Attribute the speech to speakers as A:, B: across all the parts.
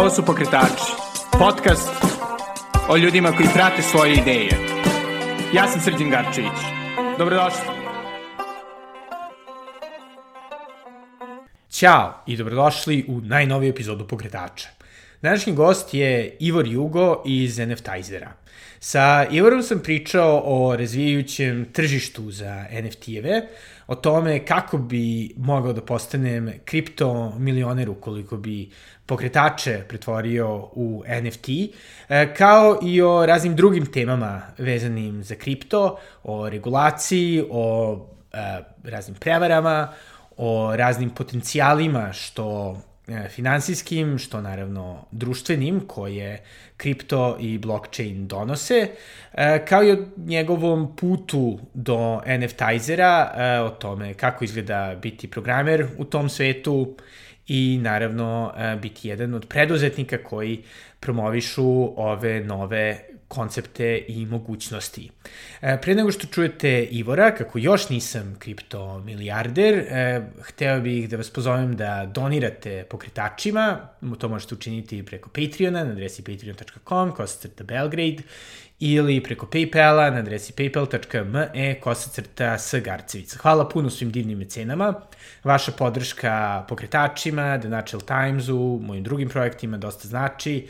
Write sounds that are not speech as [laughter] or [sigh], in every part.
A: Ovo su Pokretači, podcast o ljudima koji prate svoje ideje. Ja sam Srđan Garčević. Dobrodošli. Ćao i dobrodošli u najnoviju epizodu Pokretača. Današnji gost je Ivor Jugo iz NFTizera. Sa Ivorom sam pričao o razvijajućem tržištu za NFT-eve, o tome kako bi mogao da postanem kripto milioner ukoliko bi pokretače pretvorio u NFT, e, kao i o raznim drugim temama vezanim za kripto, o regulaciji, o e, raznim prevarama, o raznim potencijalima što finansijskim, što naravno društvenim, koje kripto i blockchain donose, kao i o njegovom putu do NFT-izera, o tome kako izgleda biti programer u tom svetu i naravno e, biti jedan od preduzetnika koji promovišu ove nove koncepte i mogućnosti. E, pre nego što čujete Ivora, kako još nisam kripto milijarder, e, hteo bih da vas pozovem da donirate pokretačima, to možete učiniti preko Patreona na adresi patreon.com, kosacrta Belgrade, ili preko Paypala na adresi paypal.me kosacrta s Garcevica. Hvala puno svim divnim mecenama. Vaša podrška pokretačima, The Natural Timesu, mojim drugim projektima dosta znači.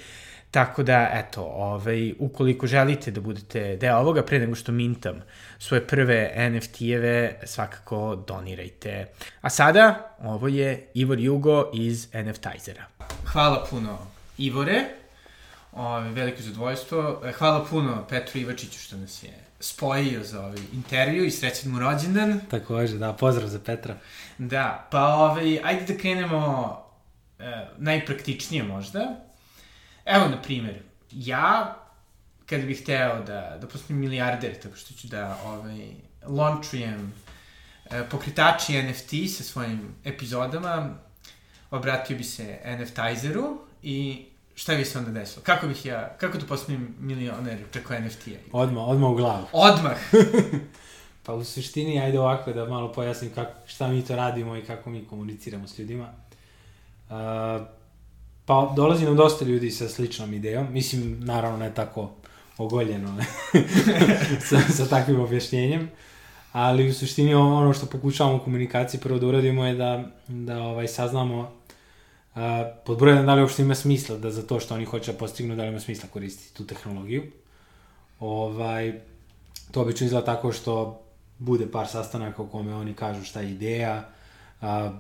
A: Tako da, eto, ovaj, ukoliko želite da budete deo ovoga, pre nego što mintam svoje prve NFT-eve, svakako donirajte. A sada, ovo je Ivor Jugo iz NFTizera. Hvala puno, Ivore. Ove, veliko zadovoljstvo. E, hvala puno Petru Ivačiću što nas je spojio za ovaj intervju i srećan mu rođendan.
B: Takođe, da, pozdrav za Petra.
A: Da, pa ovaj, ajde da krenemo e, najpraktičnije možda. Evo, na primjer, ja, kada bih hteo da, da postanem milijarder, tako što ću da ovaj, launchujem e, pokretači NFT sa svojim epizodama, obratio bi se NFT-izeru i šta bi se onda desilo? Kako bih ja, kako da postanem milioner preko NFT-a?
B: Odmah, odmah u glavu.
A: Odmah! [laughs]
B: pa u suštini, ajde ovako da malo pojasnim kako, šta mi to radimo i kako mi komuniciramo s ljudima. Uh, pa dolazi nam dosta ljudi sa sličnom idejom, mislim, naravno ne tako ogoljeno [laughs] sa, sa takvim objašnjenjem, ali u suštini ono što pokušavamo u komunikaciji prvo da uradimo je da, da ovaj, saznamo a, pod brojem da li uopšte ima smisla da za to što oni hoće da postignu, da li ima smisla koristiti tu tehnologiju. Ovaj, to obično izgleda tako što bude par sastanaka u kome oni kažu šta je ideja, a,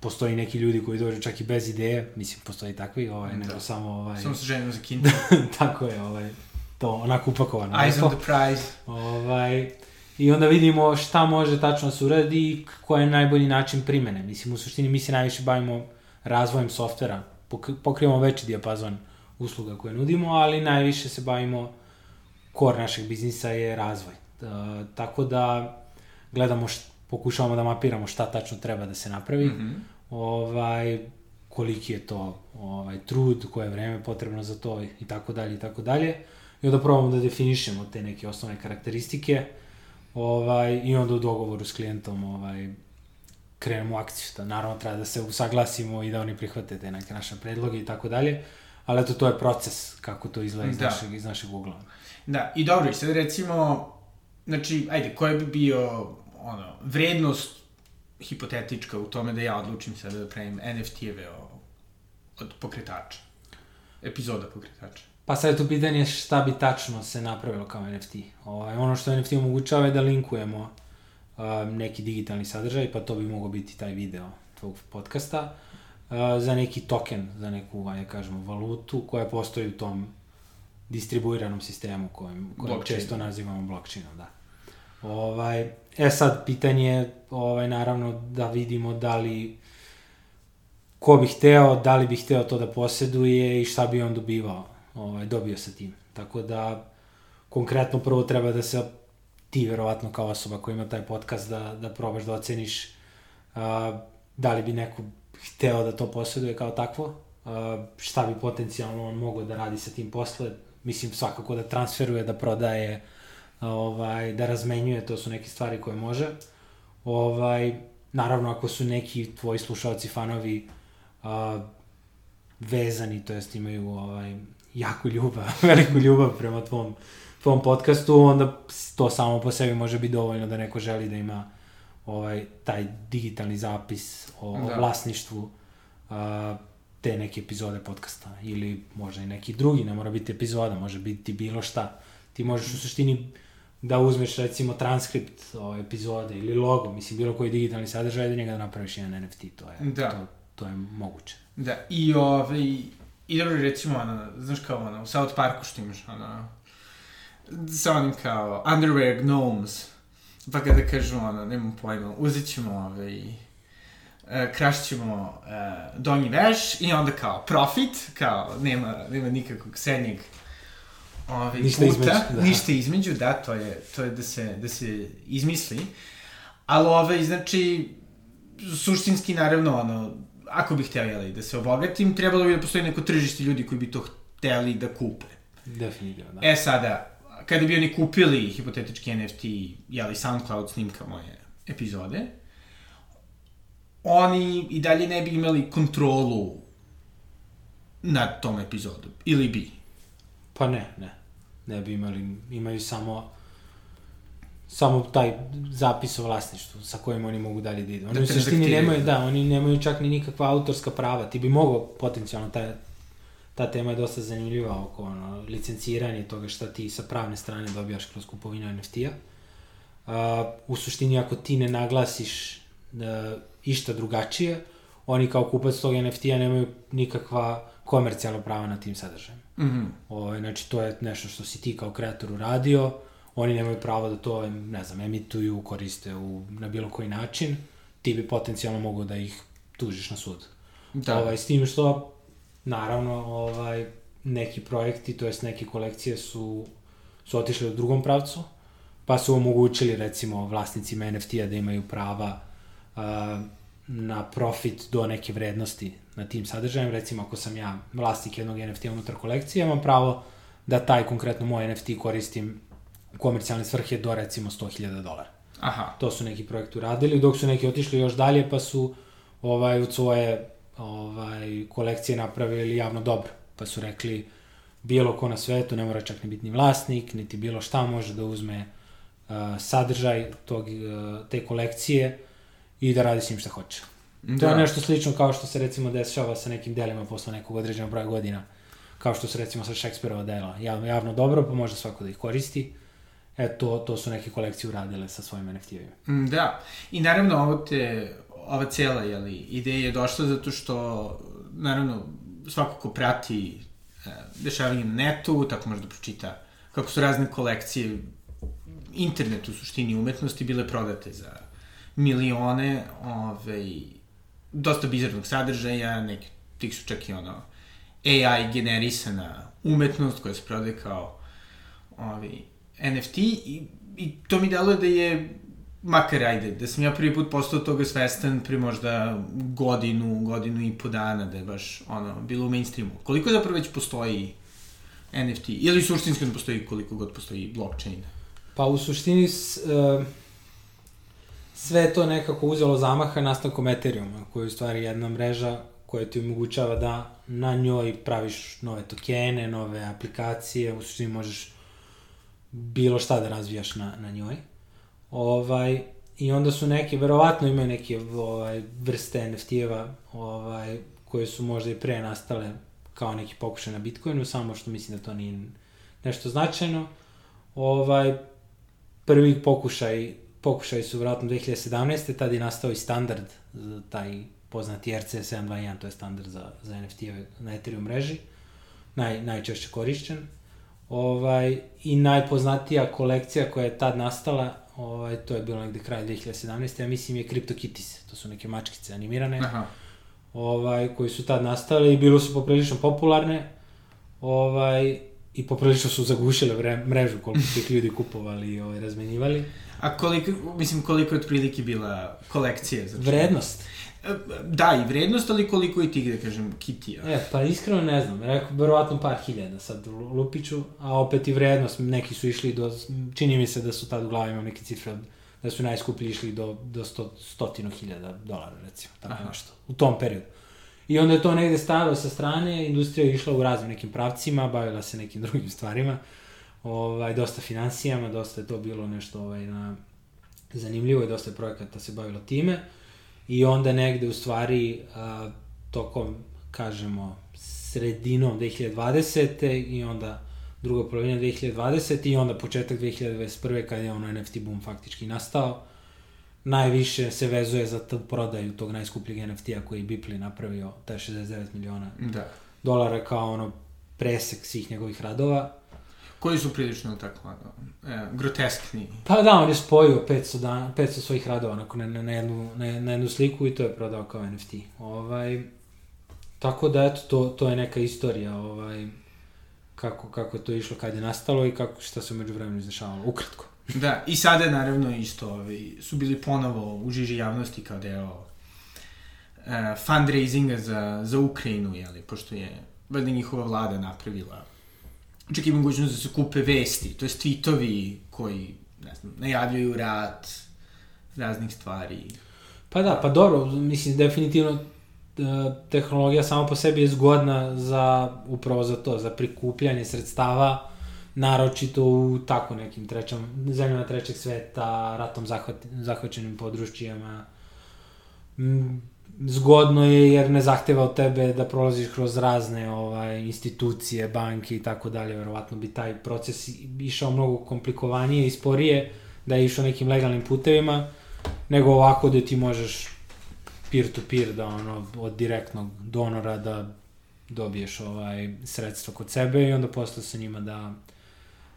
B: postoji neki ljudi koji dođu čak i bez ideje, mislim, postoji takvi, ovaj, da. nego samo... Ovaj,
A: samo se ženimo za kintu. [laughs]
B: tako je, ovaj, to onako upakovano.
A: Eyes on the prize.
B: Ovaj, I onda vidimo šta može tačno da se uradi i koji je najbolji način primene. Mislim, u suštini mi se najviše bavimo razvojem softvera. Pokrivamo veći dijapazon usluga koje nudimo, ali najviše se bavimo, kor našeg biznisa je razvoj. E, tako da gledamo, št, pokušavamo da mapiramo šta tačno treba da se napravi, mm -hmm. Ovaj, koliki je to ovaj, trud, koje je vreme potrebno za to i tako dalje i tako dalje. I onda probamo da definišemo te neke osnovne karakteristike ovaj, i onda u dogovoru s klijentom ovaj, krenemo u akciju, da naravno treba da se usaglasimo i da oni prihvate te neke naše predloge i tako dalje, ali eto to je proces kako to izgleda iz, da. našeg, iz našeg ugla.
A: Da, i dobro, i sad recimo, znači, ajde, koja bi bio, ono, vrednost hipotetička u tome da ja odlučim sada da pravim NFT-eve od pokretača, epizoda pokretača?
B: Pa sad je tu pitanje šta bi tačno se napravilo kao NFT. Ovaj, ono što NFT omogućava je da linkujemo neki digitalni sadržaj, pa to bi mogao biti taj video tvog podcasta, za neki token, za neku, ajde kažemo, valutu koja postoji u tom distribuiranom sistemu kojem, kojem često nazivamo blockchainom, da. Ovaj, e sad, pitanje ovaj, naravno da vidimo da li ko bi hteo, da li bi hteo to da poseduje i šta bi on dobivao, ovaj, dobio sa tim. Tako da, konkretno prvo treba da se ti verovatno kao osoba koja ima taj podcast da, da probaš da oceniš uh, da li bi neko hteo da to posjeduje kao takvo, uh, šta bi potencijalno on mogao da radi sa tim posle, mislim svakako da transferuje, da prodaje, ovaj, da razmenjuje, to su neke stvari koje može. Ovaj, naravno, ako su neki tvoji slušalci, fanovi, uh, vezani, to jest imaju ovaj, jako ljubav, [laughs] veliku ljubav prema tvom, tvom podcastu, onda to samo po sebi može biti dovoljno da neko želi da ima ovaj, taj digitalni zapis o, da. o vlasništvu uh, te neke epizode podcasta ili možda i neki drugi, ne mora biti epizoda, može biti bilo šta. Ti možeš u suštini da uzmeš recimo transkript o epizode ili logo, mislim bilo koji digitalni sadržaj da njega da napraviš jedan NFT, to je, da. to, to je moguće.
A: Da, i ovaj, i dobro recimo, ono, znaš kao ono, u South Parku što imaš, ono, sa onim kao underwear gnomes, pa kada kažu ono, nemam pojma, uzet ćemo ovaj, uh, krašćemo uh, donji veš i onda kao profit, kao nema, nema nikakvog srednjeg ovaj,
B: ništa puta, između,
A: da. ništa između, da, to je, to je da, se, da se izmisli. Ali ovaj, znači, suštinski, naravno, ono, ako bih hteo, jeli, da se obogatim, trebalo bi da postoji neko tržište ljudi koji bi to hteli da kupe.
B: Definitivno, da.
A: E sada, kada bi oni kupili hipotetički NFT, jeli, SoundCloud snimka moje epizode, oni i dalje ne bi imali kontrolu nad tom epizodom. Ili bi?
B: Pa ne, ne. Ne bi imali, imaju samo samo taj zapis o vlasništvu sa kojim oni mogu dalje da idu. Oni da u suštini nemaju, da, oni nemaju čak ni nikakva autorska prava. Ti bi mogao potencijalno, ta, ta tema je dosta zanimljiva oko ono, licenciranje toga šta ti sa pravne strane dobijaš kroz kupovinu NFT-a. Uh, u suštini, ako ti ne naglasiš uh, išta drugačije, oni kao kupac tog NFT-a nemaju nikakva komercijalna prava na tim sadržajem. Mm -hmm. Ovo, ovaj, znači, to je nešto što si ti kao kreator uradio, oni nemaju pravo da to, ne znam, emituju, koriste u, na bilo koji način, ti bi potencijalno mogu da ih tužiš na sud. Da. Ovaj, s tim što, naravno, ovaj, neki projekti, to jest neke kolekcije su, su otišli u drugom pravcu, pa su omogućili, recimo, vlasnicima NFT-a da imaju prava uh, na profit do neke vrednosti na tim sadržajem. Recimo, ako sam ja vlasnik jednog NFT-a unutar kolekcije, imam pravo da taj konkretno moj NFT koristim u komercijalne svrhe do recimo 100.000 dolara.
A: Aha.
B: To su neki projekti uradili, dok su neki otišli još dalje, pa su ovaj, od svoje ovaj, kolekcije napravili javno dobro. Pa su rekli, bilo ko na svetu, ne mora čak ni biti ni vlasnik, niti bilo šta može da uzme uh, sadržaj tog, uh, te kolekcije i da radi s njim šta hoće. Da. To je da. nešto slično kao što se recimo dešava sa nekim delima posle nekog određenog broja godina, kao što se recimo sa Šekspirova dela, javno, javno dobro, pa može svako da ih koristi. E, to, to su neke kolekcije uradile sa svojim NFT-evima.
A: Mm, da, i naravno ovo te, ova cijela jeli, ideja je došla zato što, naravno, svako ko prati e, dešavanje na netu, tako može da pročita kako su razne kolekcije internet u suštini umetnosti bile prodate za milione ovaj, dosta bizarnog sadržaja, neki tih su čak i ono AI generisana umetnost koja se prodaje kao ovaj, NFT i, i to mi deluje da je makar ajde, da sam ja prvi put postao toga svestan pre možda godinu, godinu i po dana, da je baš ono, bilo u mainstreamu. Koliko zapravo već postoji NFT? Ili suštinski ne postoji koliko god postoji blockchain?
B: Pa u suštini uh, sve to nekako uzelo zamaha nastankom Ethereuma, koja je u stvari jedna mreža koja ti omogućava da na njoj praviš nove tokene, nove aplikacije, u suštini možeš bilo šta da razvijaš na, na njoj. Ovaj, I onda su neke, verovatno imaju neke ovaj, vrste NFT-eva ovaj, koje su možda i pre nastale kao neki pokušaj na Bitcoinu, samo što mislim da to nije nešto značajno. Ovaj, prvi pokušaj, pokušaj su vratno 2017. Tada je nastao i standard, taj poznati RC721, to je standard za, za NFT-eve na Ethereum mreži, naj, najčešće korišćen. Ovaj, I najpoznatija kolekcija koja je tad nastala, ovaj, to je bilo negde kraj 2017. Ja mislim je CryptoKitties, to su neke mačkice animirane, Aha. ovaj, koji su tad nastale i bilo su poprilično popularne. Ovaj, i poprilično su zagušile mrežu koliko su ih ljudi kupovali i ovaj, razmenjivali.
A: A koliko, mislim, koliko je otprilike bila kolekcija?
B: Znači? Vrednost?
A: Da, i vrednost, ali koliko i ti, da kažem, kitija?
B: E, pa iskreno ne znam, rekao, verovatno par hiljada sad Lupiću, a opet i vrednost, neki su išli do, čini mi se da su tad u glavi imam neke cifre, da su najskuplji išli do, do sto, stotinu hiljada dolara, recimo, tako Aha. nešto, u tom periodu. I onda je to negde stavio sa strane, industrija je išla u raznim nekim pravcima, bavila se nekim drugim stvarima, ovaj, dosta financijama, dosta je to bilo nešto ovaj, na, zanimljivo i dosta je projekata se bavilo time. I onda negde u stvari a, tokom, kažemo, sredinom 2020. i onda druga polovina 2020. i onda početak 2021. kada je ono NFT boom faktički nastao. Najviše se vezuje za tu prodaju tog najskupljeg NFT-a koji je Bipli napravio, taj 69 miliona
A: Da.
B: dolara kao ono presek svih njegovih radova.
A: Koji su prilično tako, e, groteskni.
B: Pa da, on je spojio 500, dana, 500 svojih radova onako, na, na, na, jednu, na, na jednu sliku i to je prodao kao NFT. Ovaj, tako da, eto, to, to je neka istorija ovaj, kako, kako je to išlo, kad je nastalo i kako, šta se umeđu vremenu izdešavalo. Ukratko.
A: Da, i sada je naravno isto, ovaj, su bili ponovo u žiži javnosti kao deo uh, fundraisinga za, za Ukrajinu, jeli, pošto je valjda njihova vlada napravila čak i mogućnost da se kupe vesti, to je tweetovi koji, ne znam, najavljaju rat, raznih stvari.
B: Pa da, pa dobro, mislim, definitivno e, tehnologija sama po sebi je zgodna za, upravo za to, za prikupljanje sredstava, naročito u tako nekim trećom, zemljama trećeg sveta, ratom zahvaćenim područjima. Zgodno je jer ne zahteva od tebe da prolaziš kroz razne ovaj, institucije, banke i tako dalje. Verovatno bi taj proces išao mnogo komplikovanije i sporije da je išao nekim legalnim putevima, nego ovako da ti možeš peer-to-peer, da ono, od direktnog donora da dobiješ ovaj sredstvo kod sebe i onda posle sa njima da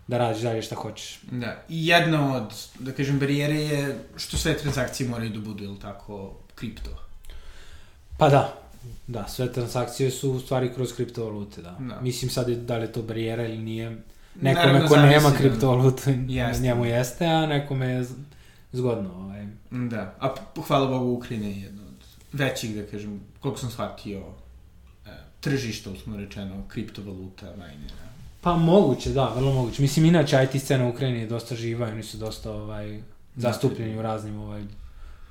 B: da radiš dalje šta hoćeš.
A: Da, i jedna od, da kažem, barijere je što sve transakcije moraju da budu, ili tako, kripto.
B: Pa da, da, sve transakcije su u stvari kroz kriptovalute, da.
A: Da.
B: Mislim sad je, da li je to barijera ili nije. Nekome
A: Naravno,
B: ko nema
A: zavisi,
B: kriptovalutu,
A: Jeste.
B: njemu jeste, a nekome je zgodno. Ovaj.
A: Da, a hvala Bogu Ukrajina je jedna od većih, da kažem, koliko sam shvatio, e, tržišta, usmo rečeno, kriptovaluta, minera.
B: Pa moguće, da, vrlo moguće. Mislim, inače IT scena u Ukrajini je dosta živa i oni su dosta ovaj, zastupljeni u raznim ovaj,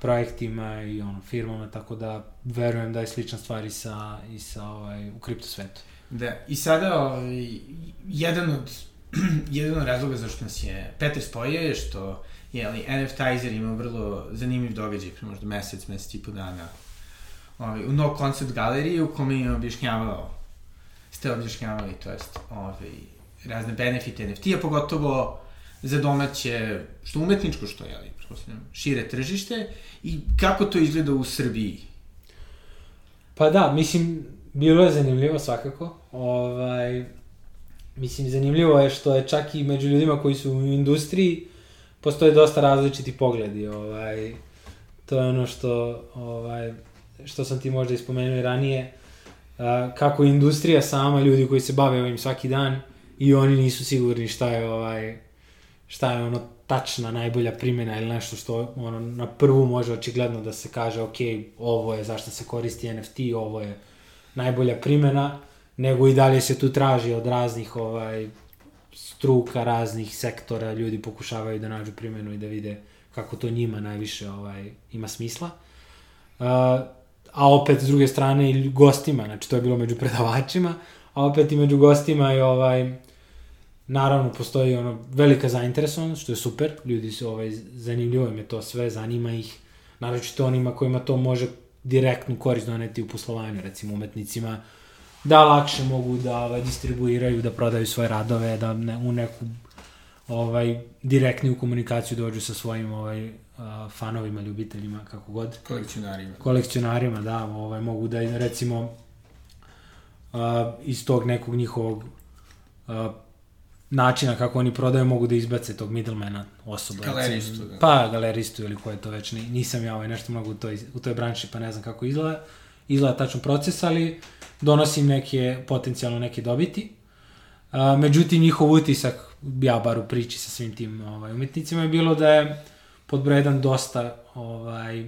B: projektima i ono, firmama, tako da verujem da je slična stvar i sa, i sa ovaj, u kripto svetu.
A: Da, i sada ovaj, jedan od [clears throat] jedan od razloga zašto nas je Petar spojio je što je ali NFTizer imao vrlo zanimljiv događaj pre možda mesec, mesec i po dana ovaj, u No Concept galeriji u kome je objašnjavao ste objašnjavali, to jest ovaj, razne benefite NFT-a, pogotovo za domaće, što umetničko, što je, ali, pretpostavljam, šire tržište i kako to izgleda u Srbiji.
B: Pa da, mislim, bilo je zanimljivo svakako. Ovaj, mislim, zanimljivo je što je čak i među ljudima koji su u industriji postoje dosta različiti pogledi. Ovaj, to je ono što, ovaj, što sam ti možda ispomenuo ranije. Kako industrija sama, ljudi koji se bave ovim svaki dan i oni nisu sigurni šta je ovaj šta je ono tačna najbolja primjena ili nešto što ono na prvu može očigledno da se kaže ok, ovo je zašto se koristi NFT, ovo je najbolja primjena, nego i dalje se tu traži od raznih ovaj struka, raznih sektora, ljudi pokušavaju da nađu primjenu i da vide kako to njima najviše ovaj ima smisla. Uh, a opet s druge strane i gostima, znači to je bilo među predavačima, a opet i među gostima je ovaj naravno postoji ono velika zainteresovanost, što je super, ljudi su ovaj zanimljivo im je to sve, zanima ih, naročito onima kojima to može direktnu korist doneti u poslovanju, recimo umetnicima, da lakše mogu da ovaj, distribuiraju, da prodaju svoje radove, da ne, u neku ovaj direktniju komunikaciju dođu sa svojim ovaj fanovima, ljubiteljima, kako god
A: Kolekcionarima.
B: kolekcionarima, da, ovaj, mogu da recimo a, iz tog nekog njihovog a, načina kako oni prodaju mogu da izbace tog middlemana osoba.
A: Galeristu, da.
B: Pa, galeristu ili ko je to već, ni- nisam ja ovaj, nešto mnogo u toj, u toj branši pa ne znam kako izgleda, izgleda tačan proces, ali donosim neke, potencijalno neke dobiti. A, međutim, njihov utisak, ja bar u priči sa svim tim ovaj, umetnicima, je bilo da je pod broj jedan dosta ovaj,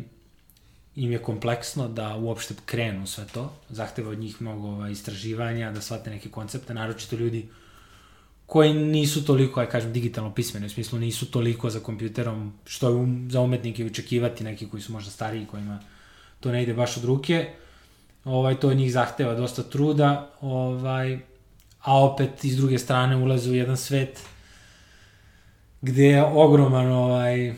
B: im je kompleksno da uopšte krenu sve to. Zahteva od njih mnogo ovaj, istraživanja, da shvate neke koncepte, naročito ljudi koji nisu toliko, aj kažem, digitalno pismeni, u smislu nisu toliko za kompjuterom, što je um, za umetnike očekivati neki koji su možda stariji, kojima to ne ide baš od ruke. ovaj, to njih zahteva dosta truda, ovaj, a opet iz druge strane ulaze u jedan svet gde je ogroman ovaj,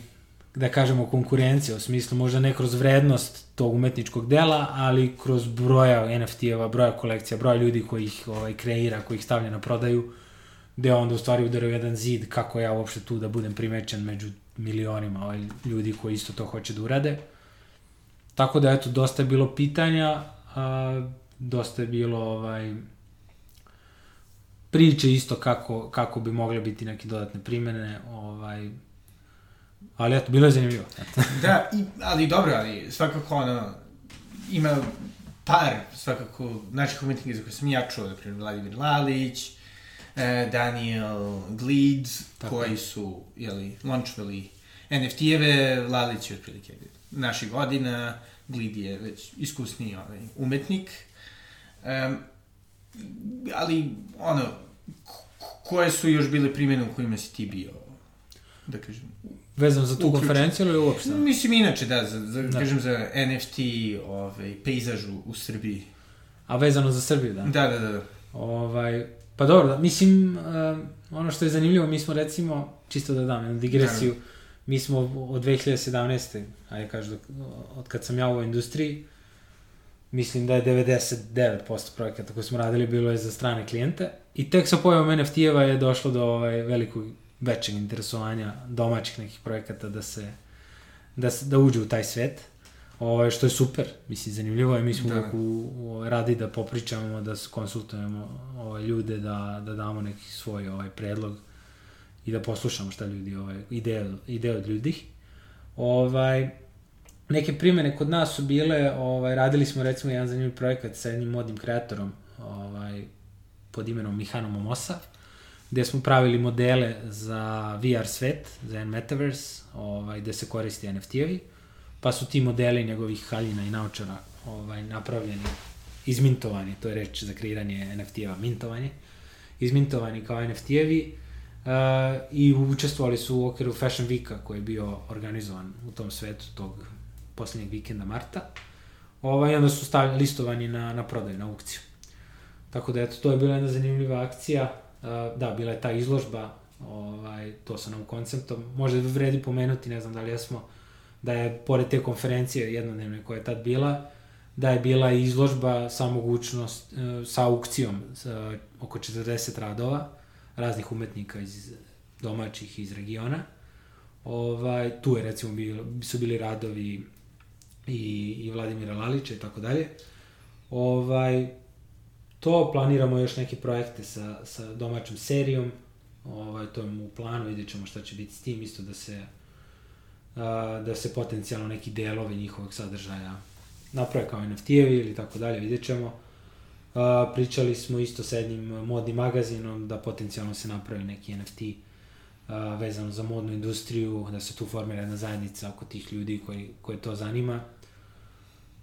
B: da kažemo konkurencija, u smislu možda ne kroz vrednost tog umetničkog dela, ali kroz broja NFT-eva, broja kolekcija, broja ljudi koji ih ovaj, kreira, koji ih stavlja na prodaju, gde onda u stvari udaraju jedan zid kako ja uopšte tu da budem primećen među milionima ovaj, ljudi koji isto to hoće da urade. Tako da, eto, dosta je bilo pitanja, a, dosta je bilo ovaj, priče isto kako, kako bi mogle biti neke dodatne primene, ovaj, ali eto, bilo je zanimljivo. [laughs]
A: da, i, ali dobro, ali svakako ono, ima par svakako naših umetnika za koje sam ja čuo, da primjer Vladimir Lalić, Daniel Glid, Tako. koji su, jeli, launchovali NFT-eve, Lalić je otprilike naših godina, Glid je već iskusniji ovaj, umetnik. Um, ali, ono, koje su još bile primjene u kojima si ti bio, da kažem,
B: Vezano za tu konferenciju ili uopšte?
A: Mislim, inače, da, za, za, da. kažem, za NFT, ovaj, pejzaž u, u Srbiji.
B: A vezano za Srbiju, da?
A: Da, da, da. da.
B: Ovaj, pa dobro, da, mislim, uh, ono što je zanimljivo, mi smo recimo, čisto da dam jednu digresiju, da. mi smo od 2017. ajde kažu, od kad sam ja u ovoj industriji, mislim da je 99% projekata koje smo radili bilo je za strane klijente i tek sa pojavom NFT-eva je došlo do ovaj, velikog većeg interesovanja domaćih nekih projekata da se da, da uđe u taj svet. Ovo, što je super, mislim, zanimljivo je, mi smo da. u, u, radi da popričamo, da se konsultujemo ovaj, ljude, da, da damo neki svoj ovaj, predlog i da poslušamo šta ljudi, ovaj, ideje, ideje od ljudi. Ovaj, neke primene kod nas su bile, ovaj, radili smo recimo jedan zanimljiv projekat sa jednim modnim kreatorom ovaj, pod imenom Mihano Momosa, gde smo pravili modele za VR svet, za metaverse, ovaj, gde se koristi NFT-evi, pa su ti modeli njegovih haljina i naučara ovaj, napravljeni, izmintovani, to je reč za kreiranje NFT-eva, mintovanje, izmintovani kao NFT-evi uh, i učestvovali su u okviru Fashion Weeka koji je bio organizovan u tom svetu tog poslednjeg vikenda marta. Ovaj, onda su stavljeni listovani na, na prodaju, na aukciju. Tako da, eto, to je bila jedna zanimljiva akcija da, bila je ta izložba, ovaj, to sa nam konceptom. Možda vredi pomenuti, ne znam da li jesmo, da je pored te konferencije jednodnevne koja je tad bila, da je bila izložba sa mogućnost, e, sa aukcijom sa oko 40 radova raznih umetnika iz domaćih iz regiona. Ovaj, tu je recimo bilo, su bili radovi i, i Vladimira Lalića i tako dalje. Ovaj, to, planiramo još neke projekte sa, sa domaćom serijom, ovaj, to je u planu, vidjet ćemo šta će biti s tim, isto da se, da se potencijalno neki delovi njihovog sadržaja naprave kao NFT-evi ili tako dalje, vidjet ćemo. Pričali smo isto sa jednim modnim magazinom da potencijalno se napravi neki NFT a, vezano za modnu industriju, da se tu formira jedna zajednica oko tih ljudi koji, koje to zanima.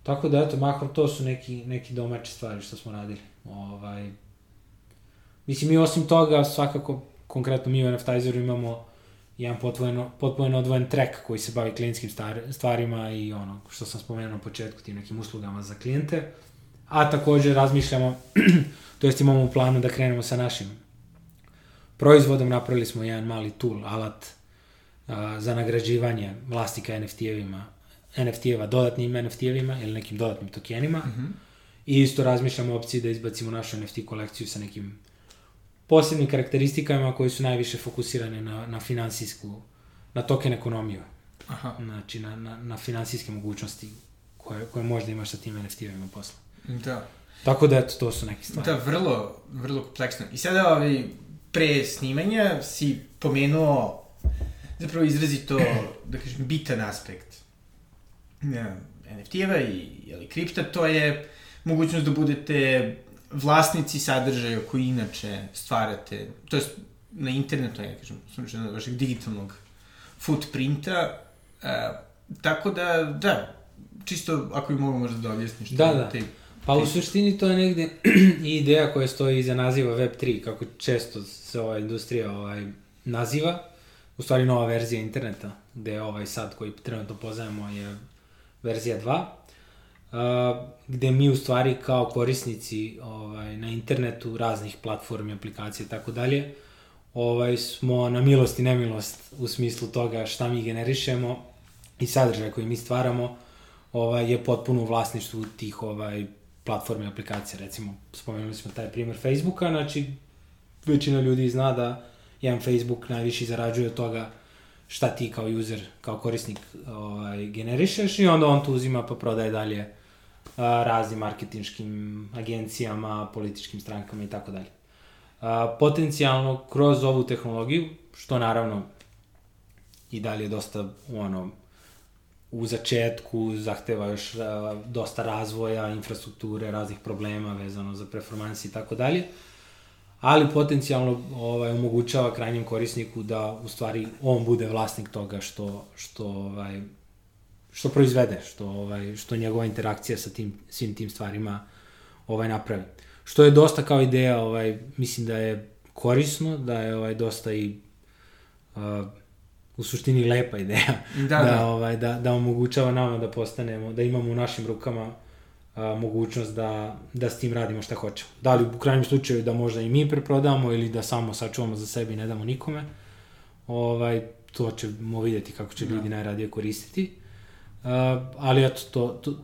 B: Tako da, eto, mahom to su neki, neki domaće stvari što smo radili. Ovaj, mislim, mi osim toga, svakako, konkretno mi u NFTizeru imamo jedan potpuno, potpuno odvojen track koji se bavi klijentskim stvarima i ono što sam spomenuo na početku, tim nekim uslugama za klijente. A takođe razmišljamo, [clears throat] to jest imamo u planu da krenemo sa našim proizvodom, napravili smo jedan mali tool, alat a, za nagrađivanje vlasnika NFT-evima, NFT-eva dodatnim NFT-evima ili nekim dodatnim tokenima. Mm -hmm I isto razmišljamo opciji da izbacimo našu NFT kolekciju sa nekim posebnim karakteristikama koji su najviše fokusirane na, na finansijsku, na token ekonomiju. Aha. Znači, na, na, na finansijske mogućnosti koje, koje možda imaš sa tim NFT-ovima posle.
A: Da.
B: Tako da, eto, to su neke stvari.
A: Da, vrlo, vrlo kompleksno. I sada, ovaj, pre snimanja si pomenuo zapravo izrazito, da kažem, bitan aspekt NFT-eva i jeli, kripta, to je mogućnost da budete vlasnici sadržaja koji inače stvarate, to je na internetu, ja kažem, slučajno vašeg digitalnog footprinta, uh, tako da, da, čisto ako bi mogu možda da objasniš.
B: Da, da. Te, pa u suštini to je negde [clears throat] i ideja koja stoji iza naziva Web3, kako često se ova industrija ovaj, naziva, u stvari nova verzija interneta, gde je ovaj sad koji trenutno poznajemo je verzija 2, gde mi u stvari kao korisnici ovaj, na internetu raznih platformi, aplikacije i tako dalje, ovaj, smo na milost i nemilost u smislu toga šta mi generišemo i sadržaj koji mi stvaramo ovaj, je potpuno u vlasništvu tih ovaj, platforme aplikacije. Recimo, spomenuli smo taj primer Facebooka, znači većina ljudi zna da jedan Facebook najviše zarađuje od toga šta ti kao user, kao korisnik ovaj, generišeš i onda on to uzima pa prodaje dalje raznim marketinškim agencijama, političkim strankama i tako dalje. Potencijalno kroz ovu tehnologiju, što naravno i dalje dosta ono, u začetku zahteva još dosta razvoja, infrastrukture, raznih problema vezano za performansi i tako dalje, ali potencijalno ovaj, omogućava krajnjem korisniku da u stvari on bude vlasnik toga što, što, ovaj, što proizvede, što, ovaj, što njegova interakcija sa tim, svim tim stvarima ovaj, napravi. Što je dosta kao ideja, ovaj, mislim da je korisno, da je ovaj, dosta i uh, u suštini lepa ideja da, [laughs] da, da. Ovaj, da, da omogućava nama da postanemo, da imamo u našim rukama a, mogućnost da, da s tim radimo šta hoćemo. Da li u krajnjem slučaju da možda i mi preprodamo ili da samo sačuvamo za sebe i ne damo nikome, ovaj, to ćemo videti kako će da. ljudi najradije koristiti. Uh, ali eto, to, to,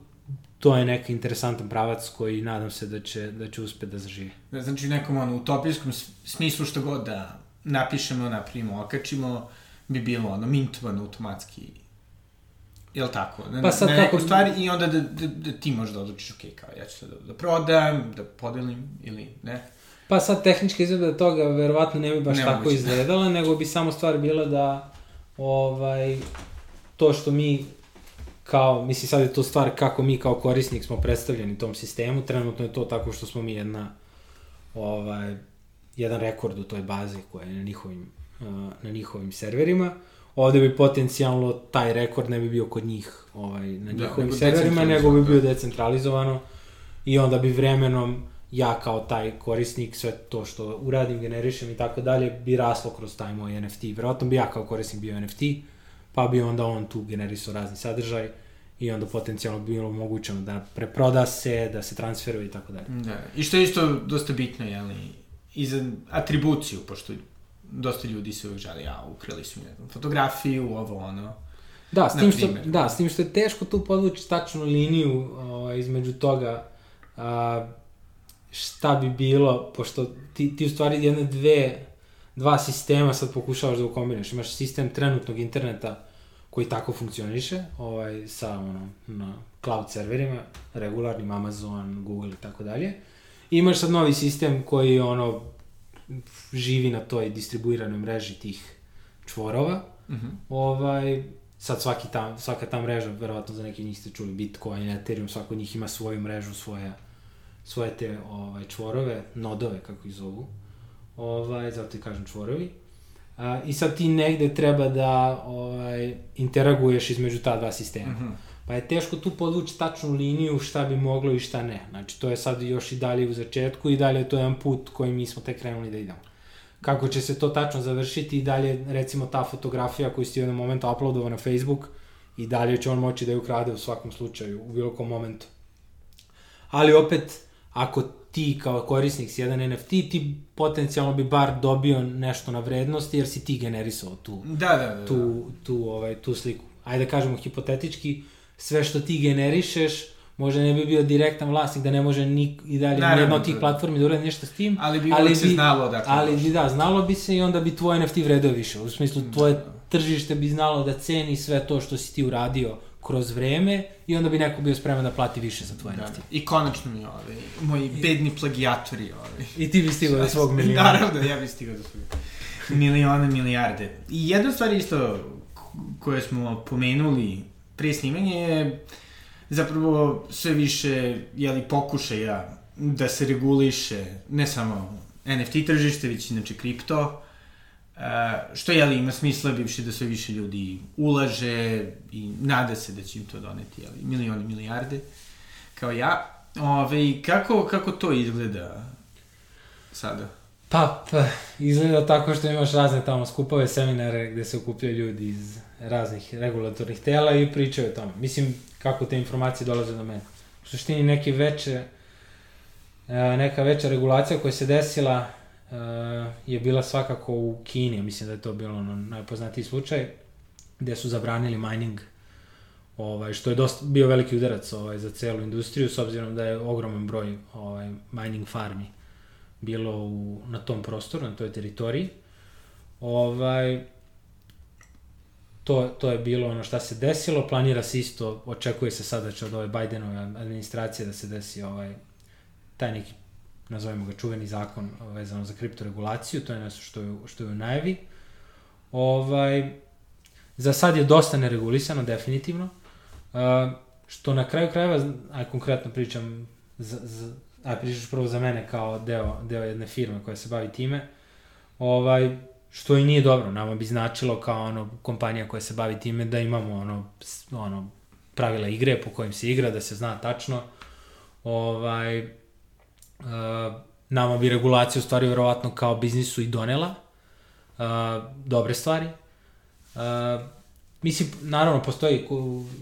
B: to je neki interesantan pravac koji nadam se da će, da će uspeti da zaživi.
A: Da, znači u nekom ono, utopijskom smislu što god da napišemo, napravimo, okačimo, bi bilo ono mintovano automatski Jel tako? Na, pa sad na kako... stvari i onda da, da, da ti možeš da odlučiš, ok, kao ja ću da, da prodam, da podelim ili ne.
B: Pa sad tehnička izgleda toga verovatno ne bi baš ne tako moguće. izgledala, nego bi samo stvar bila da ovaj, to što mi kao, mislim sad je to stvar kako mi kao korisnik smo predstavljeni tom sistemu, trenutno je to tako što smo mi jedna ovaj, jedan rekord u toj bazi koja je na njihovim, na njihovim serverima. Ovde bi potencijalno taj rekord ne bi bio kod njih ovaj, na da, njihovim da, serverima, nego bi bio decentralizovano. I onda bi vremenom ja kao taj korisnik sve to što uradim, generišem i tako dalje bi raslo kroz taj moj NFT. Verovatno bi ja kao korisnik bio NFT, pa bi onda on tu generisao razni sadržaj i onda potencijalno bi bilo omogućeno da preproda se, da se transferuje i tako dalje.
A: Da, i što je isto dosta bitno, jeli, i za atribuciju, pošto dosta ljudi se uvek žali, ja, ukrali su jednu fotografiju, ovo, ono.
B: Da, s tim, što, da, s tim što je teško tu podvući tačnu liniju o, između toga a, šta bi bilo, pošto ti, ti u stvari jedne dve, dva sistema sad pokušavaš da ukombineš. Imaš sistem trenutnog interneta koji tako funkcioniše, ovaj, sa ono, na cloud serverima, regularnim Amazon, Google i tako dalje. Imaš sad novi sistem koji ono živi na toj distribuiranoj mreži tih čvorova. Mm -hmm. ovaj, sad svaki ta, svaka ta mreža, verovatno za neki njih ste čuli Bitcoin, Ethereum, svako od njih ima svoju mrežu, svoje, svoje te ovaj, čvorove, nodove, kako ih zovu. Ovaj, zato i kažem čvorovi. A, I sad ti negde treba da ovaj, interaguješ između ta dva sistema. Mm -hmm. Pa je teško tu podvući tačnu liniju šta bi moglo i šta ne. Znači, to je sad još i dalje u začetku i dalje to je jedan put koji mi smo tek krenuli da idemo. Kako će se to tačno završiti i dalje, recimo, ta fotografija koju ste u jednom momentu uploadova na Facebook i dalje će on moći da ju ukrade u svakom slučaju, u bilo kom momentu. Ali opet, ako ti kao korisnik si jedan NFT, ti potencijalno bi bar dobio nešto na vrednosti jer si ti generisao tu,
A: da, da, da, da.
B: tu, tu, ovaj, tu sliku. Ajde da kažemo hipotetički, sve što ti generišeš, možda ne bi bio direktan vlasnik, da ne može nik, i dalje Naravno, jedna od tih da. platformi da uradi nešto s tim.
A: Ali bi ali bi, se znalo da
B: Ali bi, da, znalo bi se i onda bi tvoj NFT vredeo više. U smislu, tvoje da. tržište bi znalo da ceni sve to što si ti uradio kroz vreme i onda bi neko bio spreman da plati više za tvoj da, NFT.
A: I konačno mi ovaj, moji bedni plagijatori. Ovaj.
B: I ti bi stigao do svog miliona.
A: Naravno, ja bi stigao do svog miliona, milijarde. I jedna stvar isto koje smo pomenuli pre snimanja je zapravo sve više jeli, pokušaja da se reguliše ne samo NFT tržište, već inače kripto, što jeli, ima smisla bivši da sve više ljudi ulaže i nada se da će im to doneti jeli, milioni, milijarde, kao ja. Ove, kako, kako to izgleda sada?
B: Pa, pa, izgleda tako što imaš razne tamo skupove, seminare gde se okupljaju ljudi iz raznih regulatornih tela i pričaju o tome. Mislim, kako te informacije dolaze do mene. u suštini neke veće, e, neka veća regulacija koja se desila e, je bila svakako u Kini, mislim da je to bilo ono najpoznatiji slučaj, gde su zabranili mining ovaj, što je dosta, bio veliki udarac ovaj, za celu industriju, s obzirom da je ogroman broj ovaj, mining farmi bilo u, na tom prostoru, na toj teritoriji. Ovaj, to, to je bilo ono šta se desilo, planira se isto, očekuje se sada da će od ove Bidenove administracije da se desi ovaj, taj neki, nazovemo ga čuveni zakon vezano za kriptoregulaciju, to je nešto što je, što je u najavi. Ovaj, za sad je dosta neregulisano, definitivno, uh, što na kraju krajeva, a konkretno pričam za, za, a pričaš prvo za mene kao deo, deo jedne firme koja se bavi time, ovaj, što i nije dobro, nama bi značilo kao ono kompanija koja se bavi time da imamo ono, ono pravila igre po kojim se igra, da se zna tačno. Ovaj, nama bi regulacija u stvari verovatno kao biznisu i donela uh, dobre stvari. Uh, mislim, naravno, postoji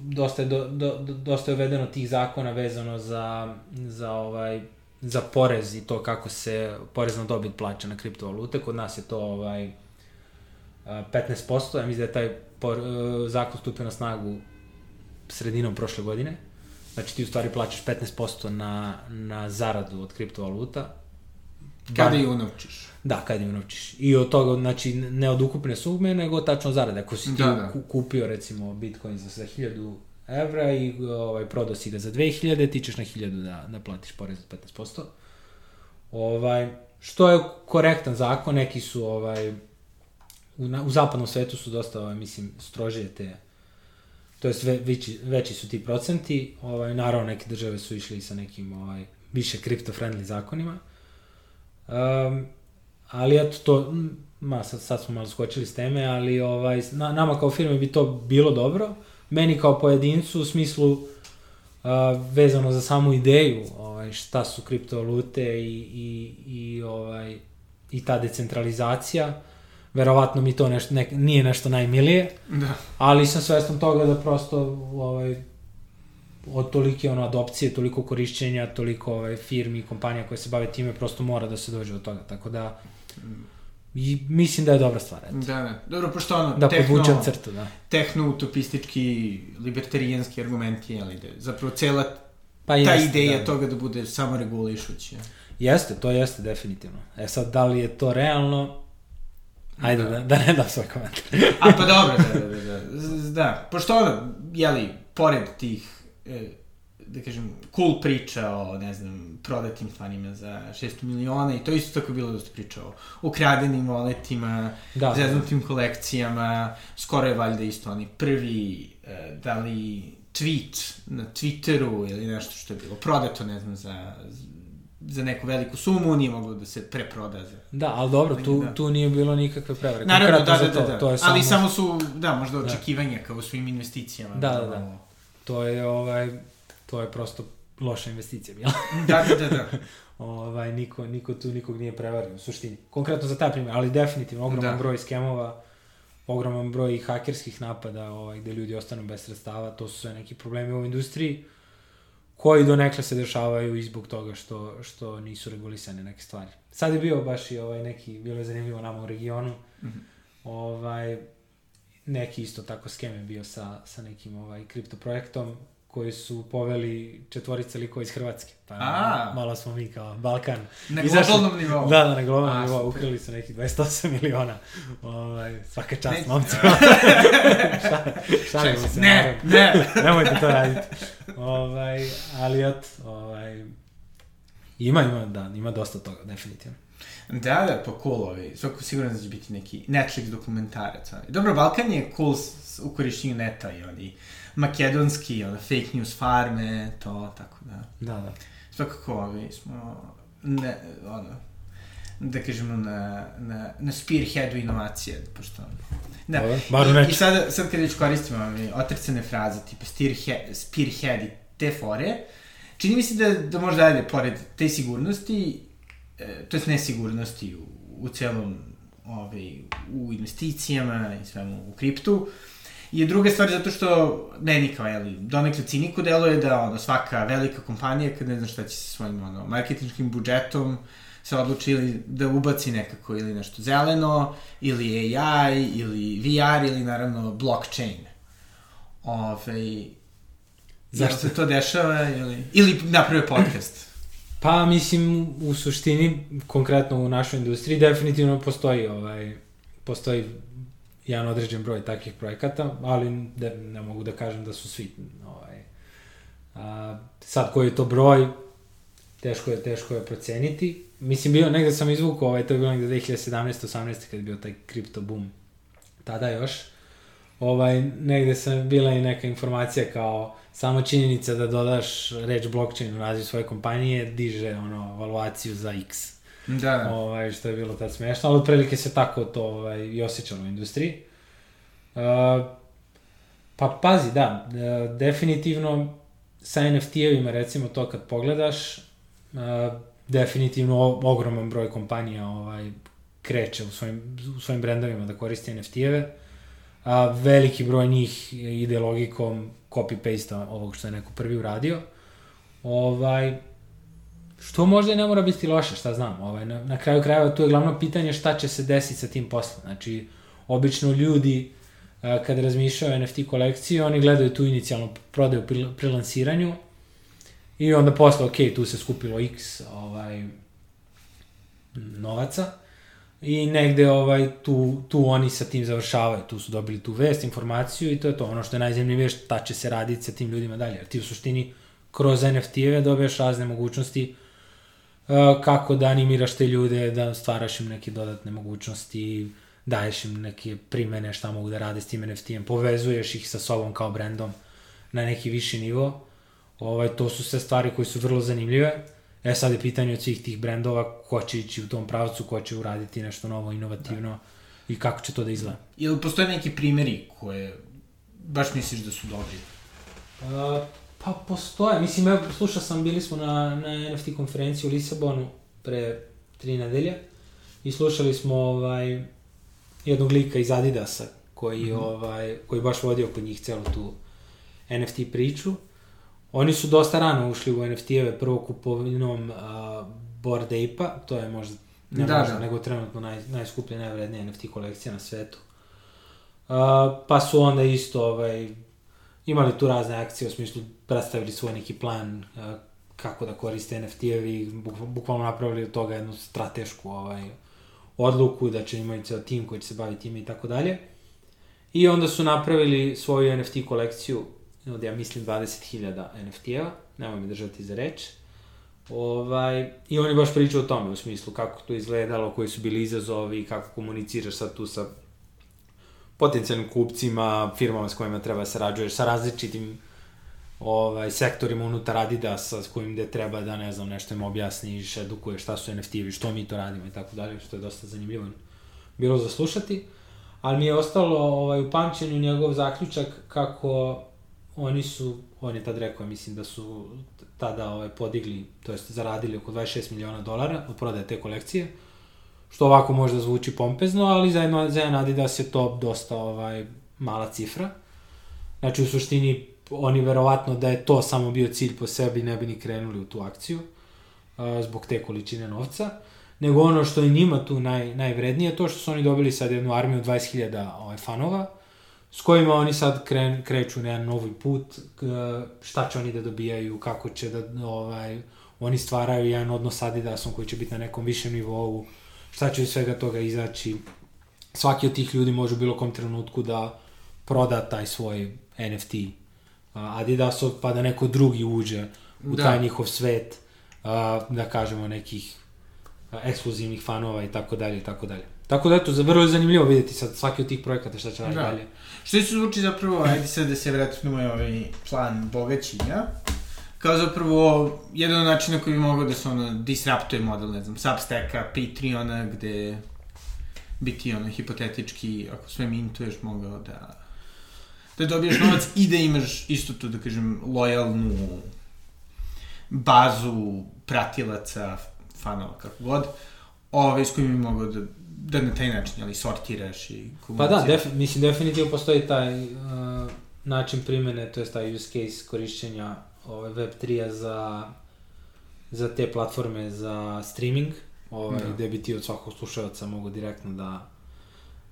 B: dosta je, do, do, dosta je uvedeno tih zakona vezano za, za ovaj za porez i to kako se porez na dobit plaća na kriptovalute. Kod nas je to ovaj 15%, ja mislim da je taj por, zakon stupio na snagu sredinom prošle godine. Znači ti u stvari plaćaš 15% na, na zaradu od kriptovaluta.
A: Kada je unovčiš?
B: Da, kada je unovčiš. I od toga, znači, ne od ukupne sume, nego tačno zarade. Ako si ti da, da. kupio, recimo, Bitcoin za 1000 evra i ovaj, prodao si ga za 2000, ti ćeš na 1000 da, da platiš porez od 15%. Ovaj, što je korektan zakon, neki su ovaj, u, na, u zapadnom svetu su dosta, ovaj, mislim, strožije te, to jest ve, veći, veći su ti procenti, ovaj, naravno neke države su išli sa nekim ovaj, više kripto-friendly zakonima, um, ali eto to, ma, sad, sad smo malo skočili s teme, ali ovaj, na, nama kao firme bi to bilo dobro, meni kao pojedincu u smislu uh, vezano za samu ideju ovaj, šta su kriptovalute i, i, i, ovaj, i ta decentralizacija, verovatno mi to nešto, ne, nije nešto najmilije,
A: da.
B: ali sam svestan toga da prosto ovaj, od tolike ono, adopcije, toliko korišćenja, toliko ovaj, firmi i kompanija koje se bave time, prosto mora da se dođe od toga. Tako da, I mislim da je dobra stvar. Eto.
A: Da, da. Dobro, pošto ono,
B: da tehno, crtu, da.
A: tehno-utopistički, libertarijanski argumenti, ali da zapravo cela pa ta jeste, ideja da. toga da bude samo regulišući.
B: Jeste, to jeste definitivno. E sad, da li je to realno, Ajde, da, da, da ne dam svoj komentar.
A: A pa dobro, da, da, da. Da, da pošto ono, jeli, pored tih, e, da kažem, cool priča o, ne znam, prodatim stvarima za 600 miliona i to isto tako bilo dosta priča o ukradenim voletima, da, zeznutim da. kolekcijama, skoro je valjda isto oni prvi, e, da li tweet na Twitteru ili nešto što je bilo prodato, ne znam, za za neku veliku sumu, nije moglo da se preproda za...
B: Da, ali dobro, tu, da. tu nije bilo nikakve prevare.
A: Naravno, da, da, da, da. To je samo... Ali samo su, da, možda da. očekivanja da. kao u svim investicijama.
B: Da, da, da. To je, ovaj, to je prosto loša investicija bila. [laughs]
A: da, da, da, da. [laughs]
B: ovaj, niko, niko tu nikog nije prevario, u suštini. Konkretno za taj primjer, ali definitivno ogroman da. broj skemova, ogroman broj hakerskih napada ovaj, gde ljudi ostanu bez sredstava, to su sve neki problemi u industriji koji do nekle se dešavaju i zbog toga što, što nisu regulisane neke stvari. Sad je bio baš i ovaj neki, bilo je zanimljivo nama u regionu, mm -hmm. ovaj, neki isto tako skem je bio sa, sa nekim ovaj, kripto projektom koji su poveli četvorica likova iz Hrvatske. Pa A. malo smo mi kao Balkan.
A: Na globalnom nivou.
B: Da, da, na globalnom nivou. Ukrali su nekih 28 miliona. Ovaj, svaka čast, ne. momci. [laughs] Šalimo se.
A: Ne, ne. [laughs]
B: Nemojte to raditi. Ovaj, ali et, ovaj, ima, ima, da, ima dosta toga, definitivno.
A: Da, da, pa cool, ovaj, svako sigurno da će biti neki Netflix dokumentarac. Dobro, Balkan je cool u korišćenju neta i oni makedonski, ono, fake news farme, to, tako da.
B: Da, da.
A: Svakako, ovaj, smo, ne, ono, da kažemo, na, na, na spearheadu inovacije, pošto... Da,
B: Dobar,
A: I, i sad, sad kad već koristimo ovaj, otrcane fraze, tipa spearhead, spearhead i te fore, čini mi se da, da možda ajde, pored te sigurnosti, e, to je nesigurnosti u, u celom, ovaj, u investicijama i svemu u kriptu, je druga stvar zato što meni kao, jeli, donekle ciniku deluje da ono, svaka velika kompanija kad ne zna šta će sa svojim ono, marketinškim budžetom se odluči ili da ubaci nekako ili nešto zeleno, ili AI, ili VR, ili naravno blockchain. Ove, Zašto se to dešava ili, ili naprave podcast? [clears throat]
B: Pa, mislim, u suštini, konkretno u našoj industriji, definitivno postoji, ovaj, postoji jedan određen broj takvih projekata, ali ne, ne mogu da kažem da su svi. Ovaj, a, sad koji je to broj, teško je, teško je proceniti. Mislim, bio, negde sam izvukao, ovaj, to je bilo negde 2017-18, kad je bio taj kripto boom. Tada još. Ovaj, negde sam bila i neka informacija kao samo činjenica da dodaš reč blockchain u naziv svoje kompanije diže ono valuaciju za x.
A: Da, da.
B: Ovaj, što je bilo tad smešno, ali otprilike se tako to ovaj, i osjećalo u industriji. Uh, pa pazi, da, uh, definitivno sa NFT-evima recimo to kad pogledaš, uh, definitivno ogroman broj kompanija ovaj, kreće u svojim, u svojim brendovima da koriste NFT-eve. A, veliki broj njih ide logikom copy-paste ovog što je neko prvi uradio. Ovaj, što možda i ne mora biti loše, šta znam. Ovaj, na, na kraju krajeva tu je glavno pitanje šta će se desiti sa tim poslom. Znači, obično ljudi a, kada razmišljaju NFT kolekciji, oni gledaju tu inicijalnu prodaju pri, pri lansiranju i onda posle, ok, tu se skupilo x ovaj, novaca i negde ovaj, tu, tu oni sa tim završavaju, tu su dobili tu vest, informaciju i to je to. Ono što je najzemljivije šta će se raditi sa tim ljudima dalje. Jer ti u suštini kroz NFT-eve dobiješ razne mogućnosti uh, kako da animiraš te ljude, da stvaraš im neke dodatne mogućnosti, daješ im neke primene šta mogu da rade s tim NFT-em, povezuješ ih sa sobom kao brendom na neki viši nivo. Ovaj, to su sve stvari koje su vrlo zanimljive E sad je pitanje od svih tih brendova ko će ići u tom pravcu, ko će uraditi nešto novo, inovativno da. i kako će to da izgleda.
A: Ili postoje neki primeri koje baš misliš da su dobri?
B: Uh, pa postoje. Mislim, evo, slušao sam, bili smo na, na NFT konferenciji u Lisabonu pre tri nedelje i slušali smo ovaj, jednog lika iz Adidasa koji, mm -hmm. ovaj, koji baš vodio kod njih celu tu NFT priču Oni su dosta rano ušli u NFT-eve prvo kupovinom uh, Bored Ape-a, to je možda ne da, možda, da. nego trenutno naj, najskuplja, najvrednija NFT kolekcija na svetu. Uh, pa su onda isto ovaj, imali tu razne akcije u smislu predstavili svoj neki plan uh, kako da koriste NFT-evi, buk, bukvalno napravili od toga jednu stratešku ovaj, odluku da će imati ceo tim koji će se baviti time i tako dalje. I onda su napravili svoju NFT kolekciju od, ja mislim, 20.000 NFT-eva, nemoj me držati za reč. Ovaj, I on je baš pričao o tome, u smislu kako to izgledalo, koji su bili izazovi, kako komuniciraš sad tu sa potencijalnim kupcima, firmama s kojima treba da sarađuješ, sa različitim ovaj, sektorima unutar Adidasa s kojim gde treba da, ne znam, nešto im objasniš, edukuješ šta su NFT-evi, što mi to radimo i tako dalje, što je dosta zanimljivo bilo za slušati. Ali mi je ostalo ovaj, u pamćenju njegov zaključak kako oni su, on je tad rekao, mislim da su tada ovaj, podigli, to jest zaradili oko 26 miliona dolara od prodaje te kolekcije, što ovako možda zvuči pompezno, ali za, za jedan Adidas je to dosta ovaj, mala cifra. Znači, u suštini, oni verovatno da je to samo bio cilj po sebi, ne bi ni krenuli u tu akciju, a, zbog te količine novca, nego ono što je njima tu naj, najvrednije, to što su oni dobili sad jednu armiju 20.000 ovaj, fanova, s kojima oni sad kren, kreću na jedan novi put, šta će oni da dobijaju, kako će da, ovaj, oni stvaraju jedan odnos sa Adidasom koji će biti na nekom višem nivou, šta će iz svega toga izaći. Svaki od tih ljudi može u bilo kom trenutku da proda taj svoj NFT Adidasov, pa da neko drugi uđe u da. taj njihov svet, da kažemo nekih ekskluzivnih fanova i tako dalje i tako dalje. Tako da eto, vrlo je zanimljivo videti sad svaki od tih projekata šta će raditi da. dalje.
A: Što se zvuči zapravo, ajde sad da se vratimo na ovaj plan bogaćenja, kao zapravo jedan od načina koji bi mogao da se ono disruptuje model, ne znam, Substacka, Patreona, gde bi ti ono hipotetički, ako sve mintuješ, mogao da da dobiješ novac i da imaš isto to, da kažem, lojalnu bazu pratilaca, fanova, kako god. ove s kojima bi mogao da, da na taj način, ali sortiraš i
B: Pa
A: komuniciraš.
B: da, def, mislim, definitivno postoji taj uh, način primene, to je taj use case korišćenja ovaj, Web3-a za, za te platforme za streaming, ovaj,
A: Da.
B: gde bi ti od svakog slušalca mogo direktno da,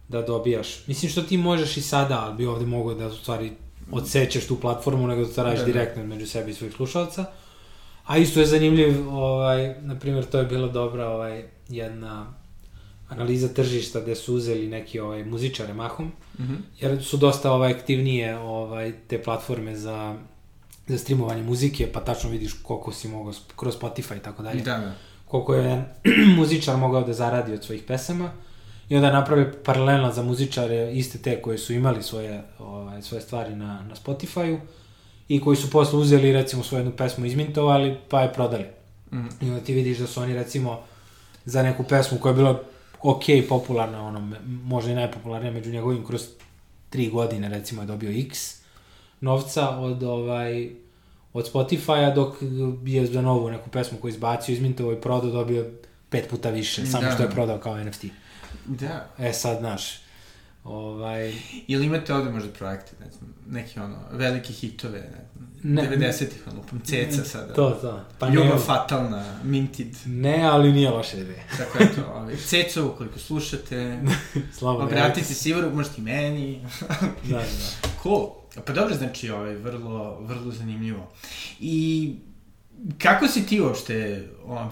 B: da dobijaš. Mislim što ti možeš i sada, ali bi ovde mogao da u stvari odsećeš tu platformu, nego da to radiš
A: Da, da.
B: direktno među sebi i svojih slušalca. A isto je zanimljiv, ovaj, na primjer, to je bila dobra ovaj, jedna analiza tržišta gde su uzeli neki ovaj, muzičare mahom,
A: Mhm.
B: jer su dosta ovaj, aktivnije ovaj, te platforme za, za streamovanje muzike, pa tačno vidiš koliko si mogao kroz Spotify i tako dalje
A: Da, da.
B: koliko je [clears throat] muzičar mogao da zaradi od svojih pesama i onda naprave paralelno za muzičare iste te koje su imali svoje, ovaj, svoje stvari na, na Spotify-u i koji su posle uzeli recimo svoju jednu pesmu izmintovali pa je prodali.
A: Mhm.
B: I onda ti vidiš da su oni recimo za neku pesmu koja je bila ok, popularna, ono, možda i najpopularnija među njegovim kroz tri godine recimo je dobio X novca od ovaj od Spotify-a dok je za novu neku pesmu koju izbacio, izmintovo i prodao, dobio pet puta više, samo
A: Da.
B: što je prodao kao NFT.
A: Da.
B: E sad, znaš, ovaj,
A: Ili imate ovde možda projekte, ne znam, neki ono, velike hitove, ne znam,
B: Ne.
A: 90-ih, ono, lupam, ceca sada.
B: to, to. Pa
A: Ljubav
B: ne,
A: fatalna, minted.
B: ne, ali nije loša ideja. [laughs]
A: Tako je to, ovaj, ceco, ukoliko slušate, [laughs]
B: Slabo.
A: obratite se Ivoru, možete i meni. [laughs]
B: Da, da.
A: Cool. Pa dobro, znači, ovaj, vrlo, vrlo zanimljivo. I kako si ti uopšte ovaj,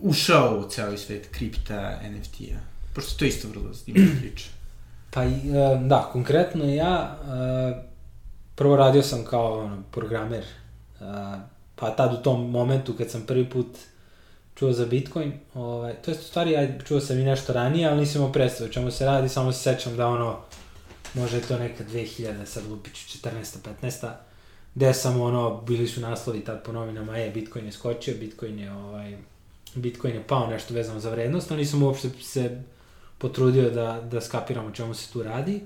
A: ušao u ceo svet kripta, NFT-a? Pošto to isto vrlo zanimljiva [clears throat] priča.
B: Pa, e, da, konkretno ja e, prvo radio sam kao ono, programer, e, pa tad u tom momentu kad sam prvi put čuo za Bitcoin, ovaj, to je u stvari, ajde, čuo sam i nešto ranije, ali nisam imao predstavu čemu se radi, samo se sećam da ono, možda je to neka 2000, sad lupiću 14. 15. gde sam ono, bili su naslovi tad po novinama, e, Bitcoin je skočio, Bitcoin je ovaj, Bitcoin je pao nešto vezano za vrednost, ali nisam uopšte se potrudio da, da skapiram o čemu se tu radi.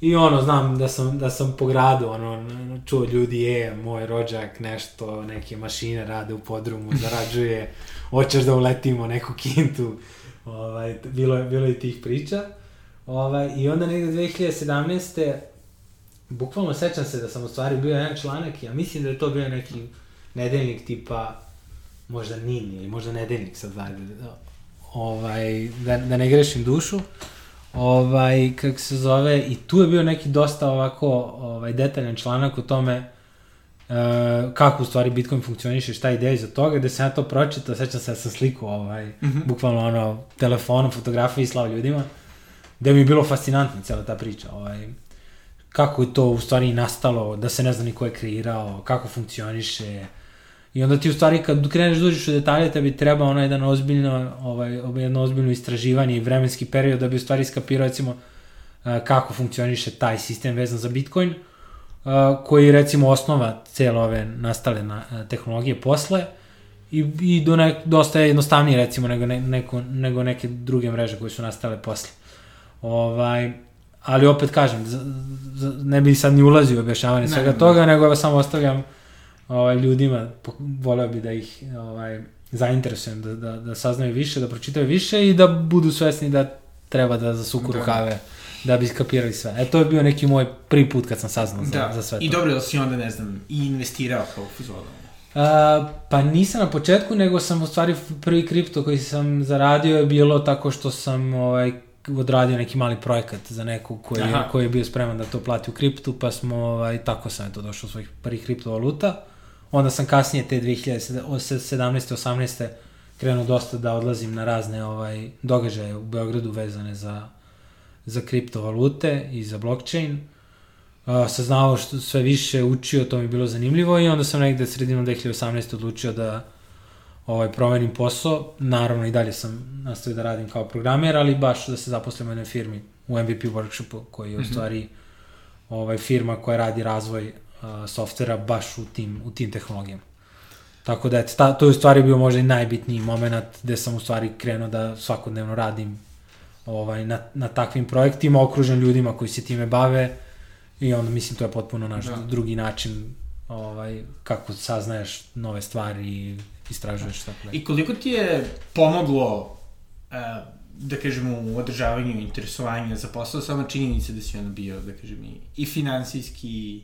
B: I ono, znam da sam, da sam po gradu, ono, čuo ljudi, je, moj rođak nešto, neke mašine rade u podrumu, [laughs] zarađuje, hoćeš da uletimo neku kintu, ovaj, bilo, je, bilo je tih priča. Ovaj, I onda negde 2017. Bukvalno sećam se da sam u stvari bio jedan članak, ja mislim da je to bio neki nedeljnik tipa, možda NIN ili možda nedeljnik sad ajde, ovaj, da, da ne grešim dušu, ovaj, kako se zove, i tu je bio neki dosta ovako ovaj, detaljan članak o tome uh, kako u stvari Bitcoin funkcioniše, šta je ideja iza toga, gde sam ja to pročitao, sećam se da sam sliku, ovaj, mm -hmm. bukvalno ono, telefonom, fotografije i slao ljudima, gde mi je bilo fascinantna cela ta priča, ovaj, kako je to u stvari nastalo, da se ne zna ni ko je kreirao, kako funkcioniše, I onda ti u stvari kad kreneš da uđeš u detalje, tebi treba ono jedan ozbiljno, ovaj, jedno ozbiljno istraživanje i vremenski period da bi u stvari skapirao recimo a, kako funkcioniše taj sistem vezan za Bitcoin, a, koji je recimo osnova cele ove nastale na, a, tehnologije posle i, i do nek, dosta je jednostavnije recimo nego, ne, neko, nego neke druge mreže koje su nastale posle. Ovaj, ali opet kažem, ne bi sad ni ulazio u objašnjavanje
A: Ne,
B: svega
A: ne.
B: toga, nego evo samo ostavljam ovaj, ljudima, voleo bi da ih ovaj, zainteresujem, da, da, da saznaju više, da pročitaju više i da budu svesni da treba da zasuku
A: Da.
B: rukave da bi skapirali sve. E, to je bio neki moj prvi put kad sam saznao za,
A: Da,
B: za sve to.
A: i dobro da si onda, ne znam, i investirao kao u fuzonu.
B: A, pa nisam na početku, nego sam u stvari prvi kripto koji sam zaradio je bilo tako što sam ovaj, odradio neki mali projekat za nekog koji, je,
A: Aha.
B: koji je bio spreman da to plati u kriptu, pa smo, ovaj, tako sam eto došao do svojih prvih kriptovaluta. Onda sam kasnije te 2017. 18. krenuo dosta da odlazim na razne ovaj događaje u Beogradu vezane za za kriptovalute i za blockchain. Uh, saznao što sve više učio, to mi je bilo zanimljivo i onda sam negde sredinom 2018. odlučio da ovaj, promenim posao. Naravno i dalje sam nastavio da radim kao programer, ali baš da se zaposlim u jednoj firmi u MVP workshopu koji je u stvari ovaj, firma koja radi razvoj softvera baš u tim, u tim tehnologijama. Tako da, eto, ta, to je u stvari bio možda i najbitniji moment gde sam u stvari krenuo da svakodnevno radim ovaj, na, na takvim projektima, okružen ljudima koji se time bave i onda mislim to je potpuno naš
A: Da.
B: da. drugi način ovaj, kako saznaješ nove stvari i istražuješ tako dalje.
A: I koliko ti je pomoglo, uh, da kažemo, u održavanju interesovanja za posao, sama činjenica da si ono bio, da kažem, i, i finansijski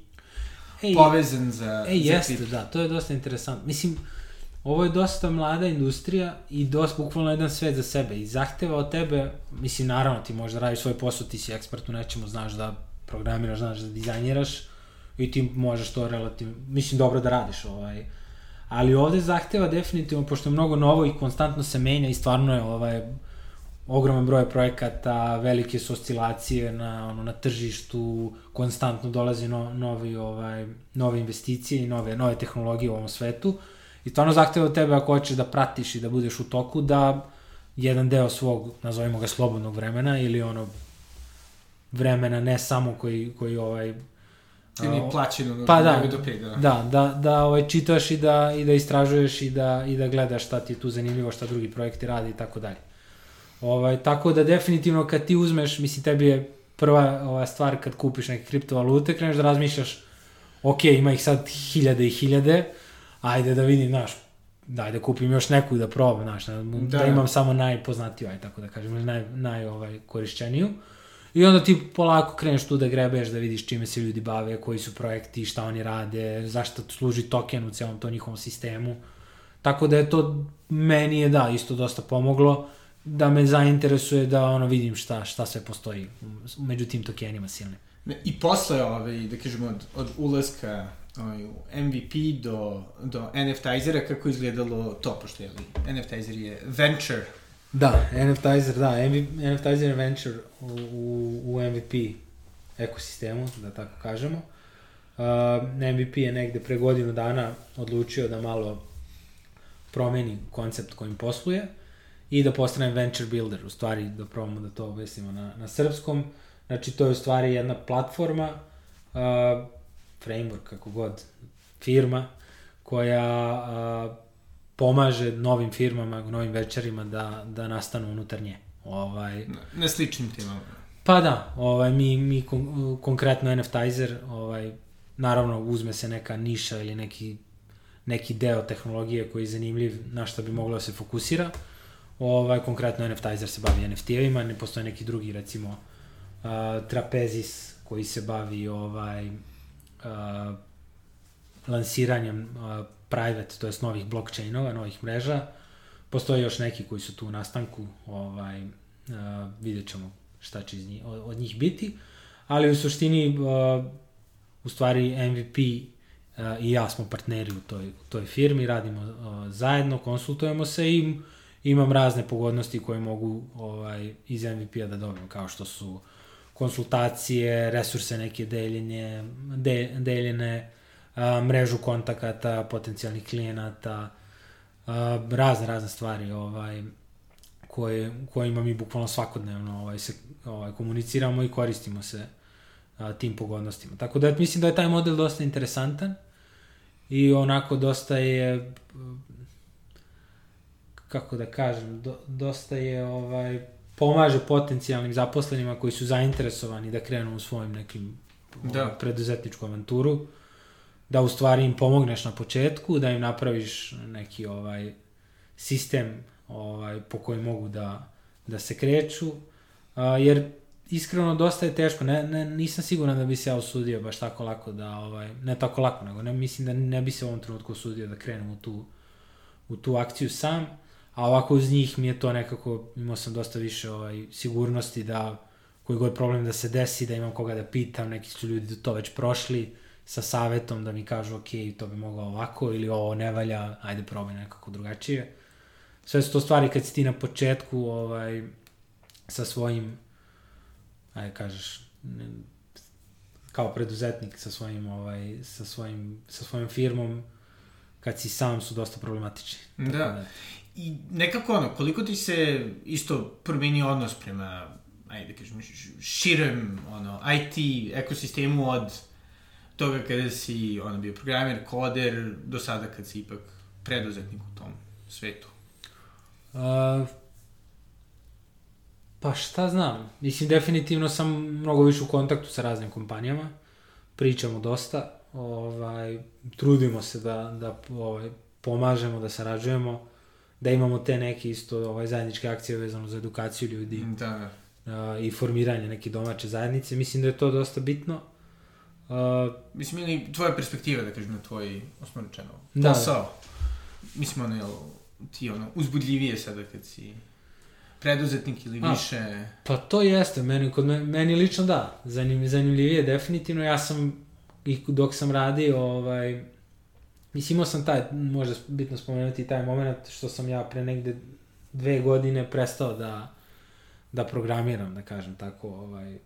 B: Ej,
A: povezan za... Za
B: jeste,
A: kripto?
B: da, to je dosta interesantno. Mislim, ovo je dosta mlada industrija i dosta bukvalno jedan svet za sebe i zahteva od tebe, mislim, naravno ti možeš da radiš svoj posao, ti si ekspert u nečemu, znaš da programiraš, znaš da dizajniraš i ti možeš to relativno, mislim, dobro da radiš, ovaj, ali ovde zahteva definitivno, pošto je mnogo novo i konstantno se menja i stvarno je ovaj, ogroman broj projekata, velike su oscilacije na, ono, na tržištu, konstantno dolazi no, novi, ovaj, nove investicije i nove, nove tehnologije u ovom svetu. I stvarno zahteva od tebe ako hoćeš da pratiš i da budeš u toku, da jedan deo svog, nazovimo ga slobodnog vremena ili ono vremena ne samo koji, koji ovaj,
A: Ili plaćeno
B: Pa da,
A: 9 do 5, da.
B: da, da, da ovaj, čitaš i da, i da istražuješ i da, i da gledaš šta ti je tu zanimljivo, šta drugi projekti radi i tako dalje. Ovaj, tako da definitivno kad ti uzmeš, mislim tebi je prva ova stvar kad kupiš neke kriptovalute, kreneš da razmišljaš, ok, ima ih sad hiljade i hiljade, ajde da vidim, znaš, daj da kupim još neku da probam, znaš, da, da. da imam samo najpoznatiju, aj tako da kažem, ili naj, naj ovaj, korišćeniju. I onda ti polako kreneš tu da grebeš, da vidiš čime se ljudi bave, koji su projekti, šta oni rade, zašto služi token u celom to njihovom sistemu. Tako da je to, meni je da, isto dosta pomoglo, da me zainteresuje da ono vidim šta, šta sve postoji među tim tokenima silnim.
A: Ne, I posle, ovaj, da kažemo, od, od ulaska ovaj, u MVP do, do NFT-izera, kako je izgledalo to, pošto je li, NFT-izer je venture
B: Da, NFTizer, da, NFTizer je venture u, u, u MVP ekosistemu, da tako kažemo. Uh, MVP je negde pre godinu dana odlučio da malo promeni koncept kojim posluje i da postane venture builder, u stvari da probamo da to objasnimo na, na srpskom. Znači, to je u stvari jedna platforma, uh, framework, kako god, firma, koja uh, pomaže novim firmama, novim večerima da, da nastanu unutar nje. Ovaj,
A: na, na sličnim temama.
B: Pa da, ovaj, mi, mi kon, konkretno NFTizer, ovaj, naravno uzme se neka niša ili neki, neki deo tehnologije koji je zanimljiv na šta bi moglo da se fokusira. Ovaj, konkretno NFTizer se bavi NFT-evima, ne postoje neki drugi, recimo uh, Trapezis koji se bavi ovaj, uh, lansiranjem uh, private, to jest novih blockchainova, novih mreža. Postoje još neki koji su tu u nastanku, ovaj, uh, vidjet ćemo šta će iz njih, od, njih biti, ali u suštini, uh, u stvari MVP uh, i ja smo partneri u toj, u toj firmi, radimo uh, zajedno, konsultujemo se i imam razne pogodnosti koje mogu ovaj, iz MVP-a da dobijem, kao što su konsultacije, resurse neke deljenje, de, deljene, a, mrežu kontakata, potencijalnih klijenata, a, razne, razne stvari ovaj, koje, kojima mi bukvalno svakodnevno ovaj, se, ovaj, komuniciramo i koristimo se a, tim pogodnostima. Tako da mislim da je taj model dosta interesantan i onako dosta je kako da kažem, do, dosta je ovaj pomaže potencijalnim zaposlenima koji su zainteresovani da krenu u svojim nekim da. ovaj, preduzetničku avanturu da u stvari im pomogneš na početku, da im napraviš neki ovaj sistem ovaj po kojem mogu da da se kreću, a, jer iskreno dosta je teško, ne, ne, nisam siguran da bi se ja osudio baš tako lako da, ovaj, ne tako lako, nego ne, mislim da ne bi se u ovom trenutku osudio da krenem u tu, u tu akciju sam, a ovako uz njih mi je to nekako, imao sam dosta više ovaj, sigurnosti da koji god problem da se desi, da imam koga da pitam, neki su ljudi to već prošli, sa savetom da mi kažu ok, to bi moglo ovako ili ovo ne valja, ajde probaj nekako drugačije. Sve su to stvari kad si ti na početku ovaj, sa svojim, ajde kažeš, ne, kao preduzetnik sa svojim, ovaj, sa svojim, sa svojim firmom, kad si sam su dosta problematični.
A: Da. da. I nekako ono, koliko ti se isto promenio odnos prema, ajde da kažem, širem ono, IT ekosistemu od toga kada si ono, bio programer, koder, do sada kad si ipak preduzetnik u tom svetu?
B: Uh, pa šta znam, mislim definitivno sam mnogo više u kontaktu sa raznim kompanijama, pričamo dosta, ovaj, trudimo se da, da ovaj, pomažemo, da sarađujemo, da imamo te neke isto ovaj, zajedničke akcije vezano za edukaciju ljudi
A: Da, da.
B: uh, i formiranje neke domaće zajednice. Mislim da je to dosta bitno. Uh,
A: Mislim, ili tvoja perspektiva, da kažem, na tvoj, osnovno rečeno,
B: Da.
A: posao. Mislim, ono, jel, ti, ono, uzbudljivije sada kad si preduzetnik ili
B: A.
A: više...
B: Pa to jeste, meni, kod me, meni lično da, zanim, zanimljivije definitivno, ja sam i dok sam radio, ovaj, mislim imao sam taj, možda bitno spomenuti taj moment što sam ja pre negde dve godine prestao da, da programiram, da kažem tako, ovaj,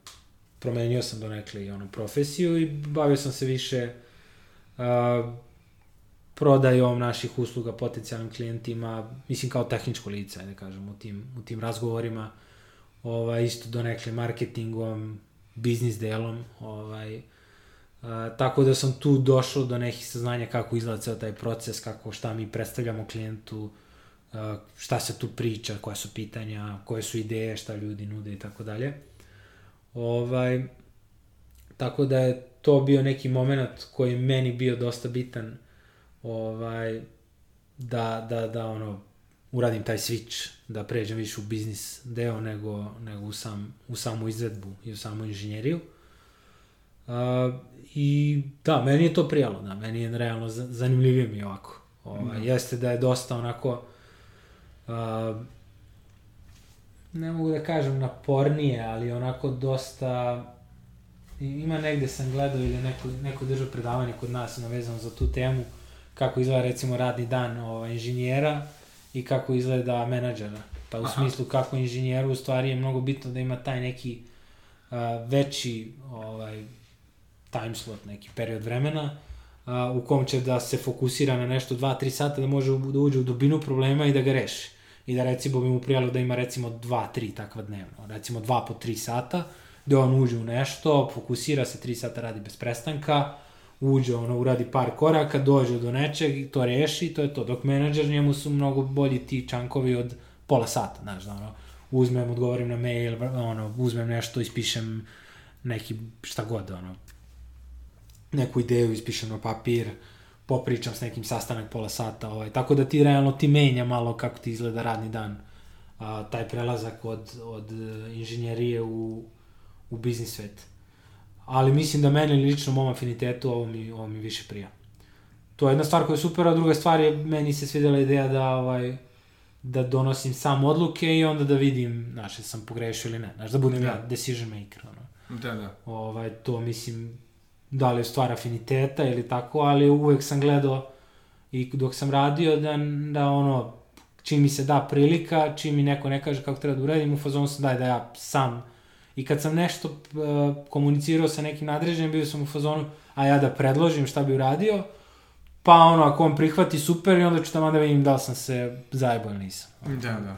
B: promenio sam do nekle i onu profesiju i bavio sam se više uh, prodajom naših usluga potencijalnim klijentima, mislim kao tehničko lice, da kažem, u tim, u tim razgovorima, ovaj, isto donekle marketingom, biznis delom, ovaj, a, tako da sam tu došao do nekih saznanja kako izgleda ceo taj proces, kako šta mi predstavljamo klijentu, a, šta se tu priča, koja su pitanja, koje su ideje, šta ljudi nude i tako dalje. Ovaj, tako da je to bio neki moment koji je meni bio dosta bitan ovaj, da, da, da ono, uradim taj switch, da pređem više u biznis deo nego, nego u, sam, u samu izvedbu i u samu inženjeriju. Uh, I da, meni je to prijalo, da, meni je realno za- zanimljivije mi ovako. Ovaj,
A: Da.
B: Jeste da je dosta onako, uh, ne mogu da kažem napornije, ali onako dosta, ima negde sam gledao ili neko, neko držao predavanje kod nas navezano za tu temu, kako izgleda recimo radni dan ovaj, inženjera i kako izgleda menadžera. Pa u
A: Aha.
B: smislu kako inženjeru u stvari je mnogo bitno da ima taj neki uh, veći ovaj, time slot, neki period vremena a, u kom će da se fokusira na nešto 2-3 sata da može da uđe u dubinu problema i da ga reši. I da recimo bi mu prijalo da ima recimo 2-3 takva dnevno, recimo 2 po 3 sata, da on uđe u nešto, fokusira se 3 sata radi bez prestanka, uđe, ono, uradi par koraka, dođe do nečeg to reši to je to. Dok menadžer njemu su mnogo bolji ti čankovi od pola sata, znaš, da ono, uzmem, odgovorim na mail, ono, uzmem nešto, ispišem neki, šta god, ono, neku ideju, ispišem na papir, popričam s nekim sastanak pola sata, ovaj, tako da ti realno ti menja malo kako ti izgleda radni dan, a, taj prelazak od, od e, inženjerije u, u biznis svet. Ali mislim da mene lično, mom afinitetu, ovo mi, ovo mi više prija. To je jedna stvar koja je super, a druga stvar je, meni se svidela ideja da, ovaj, da donosim sam odluke i onda da vidim, znaš, sam pogrešio ili ne, znaš, da budem
A: Da.
B: ja decision maker, ono
A: Da, da.
B: ovaj, to mislim, da li je stvar afiniteta ili tako, ali uvek sam gledao i dok sam radio da, da ono, čim mi se da prilika, čim mi neko ne kaže kako treba da uradim, u fazonu sam daj da ja sam I kad sam nešto uh, komunicirao sa nekim nadređenim, bio sam u fazonu, a ja da predložim šta bi uradio, pa ono, ako on prihvati, super, i onda ću tamo da vidim da sam se zajebao ili nisam.
A: Da, da.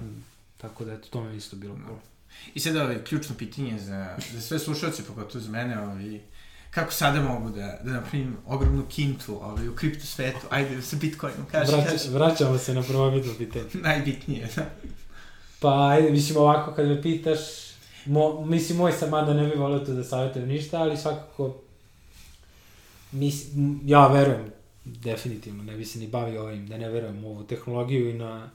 B: Tako da, eto, to me isto bilo cool.
A: I sada ovaj, ključno pitanje za, za sve slušalce, pogotovo za mene, ovaj, kako sada mogu da, da napravim ogromnu kintu ovaj, u kripto svetu, ajde sa Bitcoinom, kaži,
B: Vraća,
A: kaži,
B: vraćamo se na prvobitno pitanje. [laughs]
A: najbitnije, da.
B: Pa, ajde, mislim, ovako kad me pitaš, mo, mislim, moj sam, mada ne bi volio tu da savjetujem ništa, ali svakako, mislim, ja verujem, definitivno, ne bi se ni bavio ovim, da ne verujem u ovu tehnologiju i na,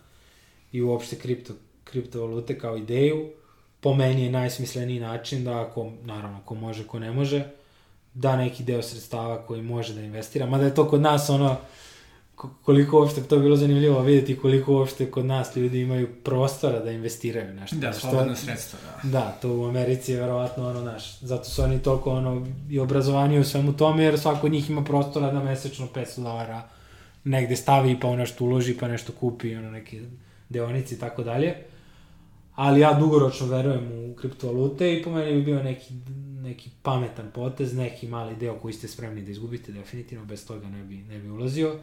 B: i uopšte kripto, kriptovalute kao ideju. Po meni je najsmisleniji način da ako, naravno, ko može, ko ne može, da neki deo sredstava koji može da investira, mada je to kod nas ono, ko- koliko uopšte to je bilo zanimljivo videti koliko uopšte kod nas ljudi imaju prostora da investiraju nešto.
A: Da,
B: to-
A: sredstvo, da.
B: Da, to u Americi je verovatno ono, naš, zato su oni toliko ono, i obrazovani u svemu tome, jer svako od njih ima prostora da mesečno 500 dolara negde stavi, pa on nešto uloži, pa nešto kupi, ono, neke deonice i tako dalje. Ali ja dugoročno verujem u kriptovalute i po meni bi bio neki, neki pametan potez, neki mali deo koji ste spremni da izgubite, definitivno bez toga ne bi, ne bi ulazio.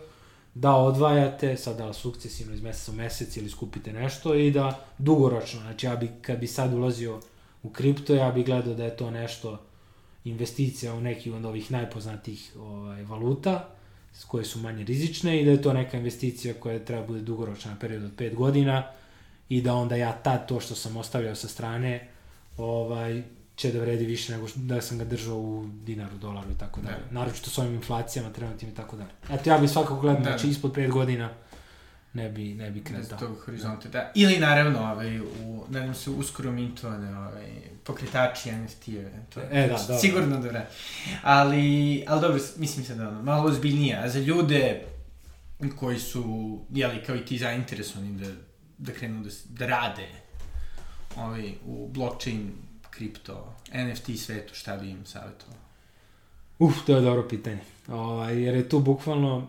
B: Da odvajate, sad da sukcesivno iz meseca u mesec ili skupite nešto i da dugoročno, znači ja bi, kad bi sad ulazio u kripto, ja bi gledao da je to nešto investicija u neki od ovih najpoznatijih ovaj, valuta, koje su manje rizične i da je to neka investicija koja treba bude dugoročna na period od 5 godina i da onda ja tad to što sam ostavljao sa strane ovaj, će da vredi više nego što, da sam ga držao u dinaru, dolaru i tako dalje.
A: Da.
B: Naročito s ovim inflacijama trenutnim i tako dalje. Eto, ja bih svakako gledao,
A: Da.
B: znači ispod 5 godina ne bi, ne bi kretao.
A: tog horizonta, da. Ili naravno, ovaj, u, nadam se, uskoro mintovane ovaj, pokretači NFT-eve. To je
B: E, da, dobro.
A: Sigurno da. Ali, ali dobro, mislim se da ono, malo ozbiljnije. A za ljude koji su, jeli, kao i ti zainteresovani da, da krenu da, da rade ovaj, u blockchain, kripto, NFT svetu, šta bi im savjetovao?
B: Uf, to je dobro pitanje. Ovaj, jer je tu bukvalno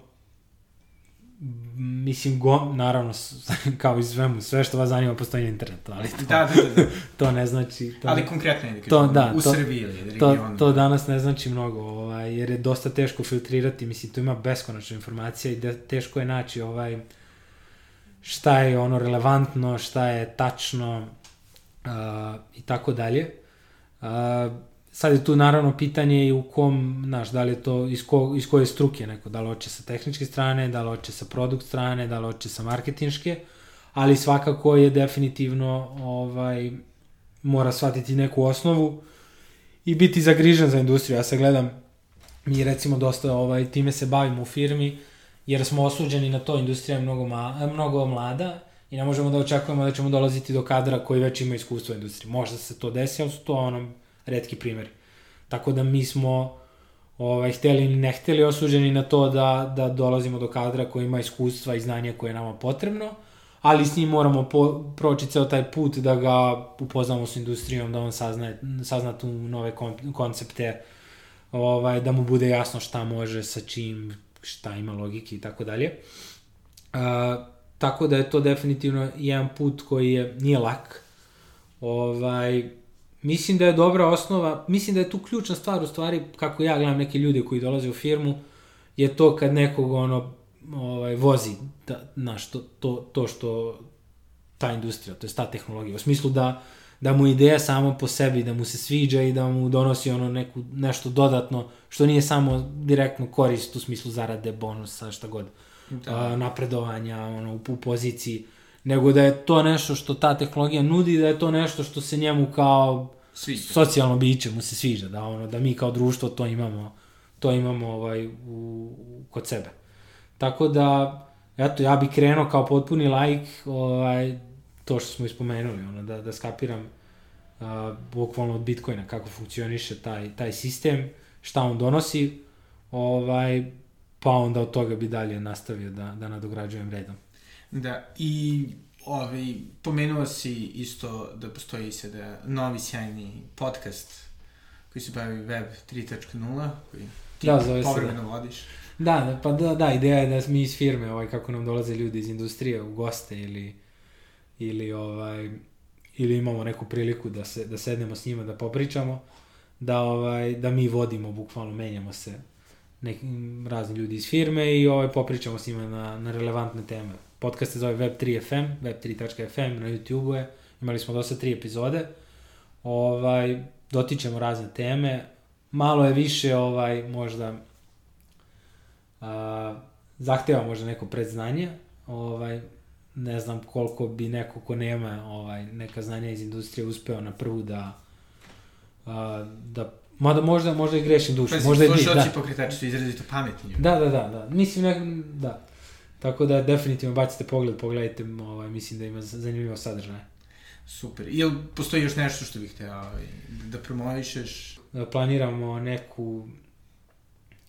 B: mislim, go, naravno, [laughs] kao i svemu, sve što vas zanima postoji na internetu, ali to,
A: Da, da, da, da. [laughs]
B: to ne znači... To,
A: Ali konkretno je da
B: To, da,
A: u
B: to-
A: Srbiji ili
B: to,
A: regionu.
B: to danas ne znači mnogo, ovaj, jer je dosta teško filtrirati, mislim, tu ima beskonačno informacija i de, teško je naći ovaj, šta je ono relevantno, šta je tačno uh, i tako dalje. Uh, sad je tu naravno pitanje i u kom, znaš, da li je to, iz, ko, iz koje struke neko, da li hoće sa tehničke strane, da li hoće sa produkt strane, da li hoće sa marketinške, ali svakako je definitivno ovaj, mora shvatiti neku osnovu i biti zagrižen za industriju. Ja se gledam, mi recimo dosta ovaj, time se bavimo u firmi, jer smo osuđeni na to, industrija je mnogo, ma, mnogo mlada i ne možemo da očekujemo da ćemo dolaziti do kadra koji već ima iskustvo u industriji. Možda se to desi, ali su to ono redki primjeri. Tako da mi smo ovaj, hteli ili ne hteli osuđeni na to da, da dolazimo do kadra koji ima iskustva i znanja koje je nama potrebno, ali s njim moramo po, proći ceo taj put da ga upoznamo s industrijom, da on sazna, sazna tu nove kon, koncepte, ovaj, da mu bude jasno šta može, sa čim, šta ima logike i tako dalje. Tako da je to definitivno jedan put koji je, nije lak. Ovaj, mislim da je dobra osnova, mislim da je tu ključna stvar u stvari, kako ja gledam neke ljude koji dolaze u firmu, je to kad nekog ono ovaj, vozi, da, znaš, to, to, to što ta industrija, to je ta tehnologija, u smislu da, da mu ideja samo po sebi, da mu se sviđa i da mu donosi ono neku, nešto dodatno, što nije samo direktno korist u smislu zarade, bonusa, šta god, da. a, napredovanja ono, u, u poziciji, nego da je to nešto što ta tehnologija nudi, da je to nešto što se njemu kao
A: Sviđa.
B: socijalno biće mu se sviđa, da ono da mi kao društvo to imamo, to imamo ovaj u, u kod sebe. Tako da eto ja bih krenuo kao potpuni laik, ovaj to što smo ispomenuli, ono da da skapiram uh, bukvalno od Bitcoina kako funkcioniše taj taj sistem, šta on donosi, ovaj pa onda od toga bi dalje nastavio da da nadograđujem redom.
A: Da, i ovaj, pomenuo si isto da postoji sada novi sjajni podcast koji se bavi Web 3.0, koji ti
B: Da, zove se,
A: povremeno vodiš.
B: Da, da, pa da, da, ideja je da mi iz firme, ovaj, kako nam dolaze ljudi iz industrije u goste ili, ili, ovaj, ili imamo neku priliku da, se, da sednemo s njima, da popričamo, da, ovaj, da mi vodimo, bukvalno menjamo se neki, razni ljudi iz firme i ovaj, popričamo s njima na, na relevantne teme. Podcast se zove Web3FM, web3.fm, na YouTube-u je, imali smo dosta tri epizode, ovaj, dotičemo razne teme, malo je više ovaj, možda a, zahteva možda neko predznanje, ovaj, ne znam koliko bi neko ko nema ovaj, neka znanja iz industrije uspeo na prvu da, a, da Mada možda, možda i grešim dušu,
A: Pa,
B: možda i bi,
A: slušalci
B: da.
A: pokretači su izrazito pametni.
B: Da, da, da, da. Mislim, ne, da. Tako da definitivno bacite pogled, pogledajte, ovaj, mislim da ima zanimljivo sadržaje.
A: Super. Jel postoji još nešto što bih te ovaj, da promovišeš?
B: Da planiramo neku,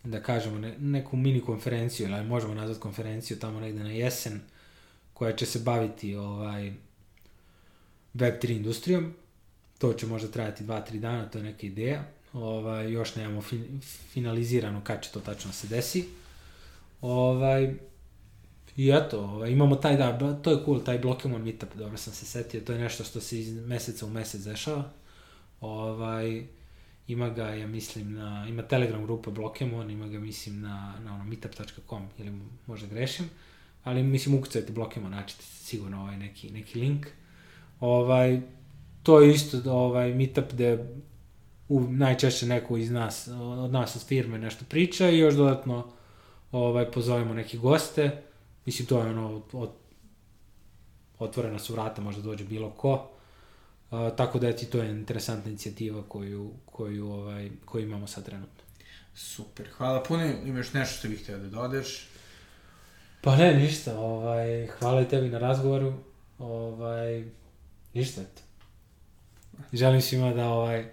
B: da kažemo, ne, neku mini konferenciju, ili možemo nazvati konferenciju tamo negde na jesen, koja će se baviti ovaj, Web3 industrijom. To će možda trajati 2-3 dana, to je neka ideja. Ovaj, još nemamo fin, finalizirano kad će to tačno se desi. Ovaj, I eto, ovaj, imamo taj, da, to je cool, taj Blokemon meetup, dobro sam se setio, to je nešto što se iz meseca u mesec dešava. Ovaj, ima ga, ja mislim, na, ima Telegram grupa Blokemon, ima ga, mislim, na, na ono, meetup.com, ili možda grešim, ali, mislim, ukucajte Blokemon, naćete sigurno ovaj neki, neki link. Ovaj, to je isto ovaj, meetup gde u, najčešće neko iz nas, od nas od firme nešto priča i još dodatno ovaj, pozovemo neki goste, mislim to je ono od, od, otvorena su vrata, možda dođe bilo ko, Uh, tako da ti to je interesantna inicijativa koju, koju, ovaj, koju imamo sad trenutno.
A: Super, hvala puno. Imaš nešto što bih htio da dodaš?
B: Pa ne, ništa, ovaj, hvala i tebi na razgovoru, ovaj, ništa, eto. Želim svima da, ovaj,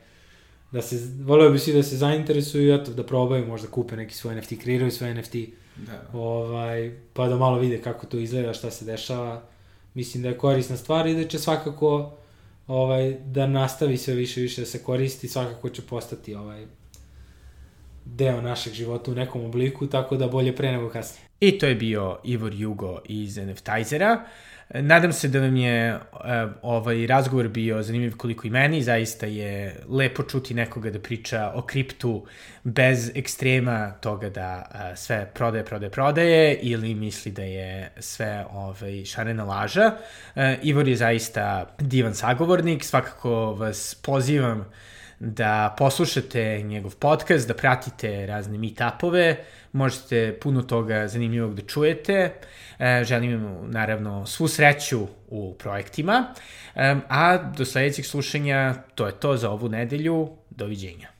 B: da se, voleo bi svi da se zainteresuju, eto, da probaju, možda kupe neki svoj NFT, kreiraju svoj NFT,
A: Da.
B: ovaj, pa da malo vide kako to izgleda, šta se dešava. Mislim da je korisna stvar i da će svakako ovaj, da nastavi sve više i više da se koristi, svakako će postati ovaj, deo našeg života u nekom obliku, tako da bolje pre nego kasnije.
A: I to je bio Ivor Jugo iz NFTizera. Nadam se da vam je e, ovaj razgovor bio zanimljiv koliko i meni. Zaista je lepo čuti nekoga da priča o kriptu bez ekstrema toga da e, sve prodaje, prodaje, prodaje ili misli da je sve ovaj, šarena laža. E, Ivor je zaista divan sagovornik. Svakako vas pozivam da poslušate njegov podcast, da pratite razne meetupove, možete puno toga zanimljivog da čujete. E, želim mu naravno svu sreću u projektima, e, a do sledećeg slušanja to je to za ovu nedelju. Doviđenja.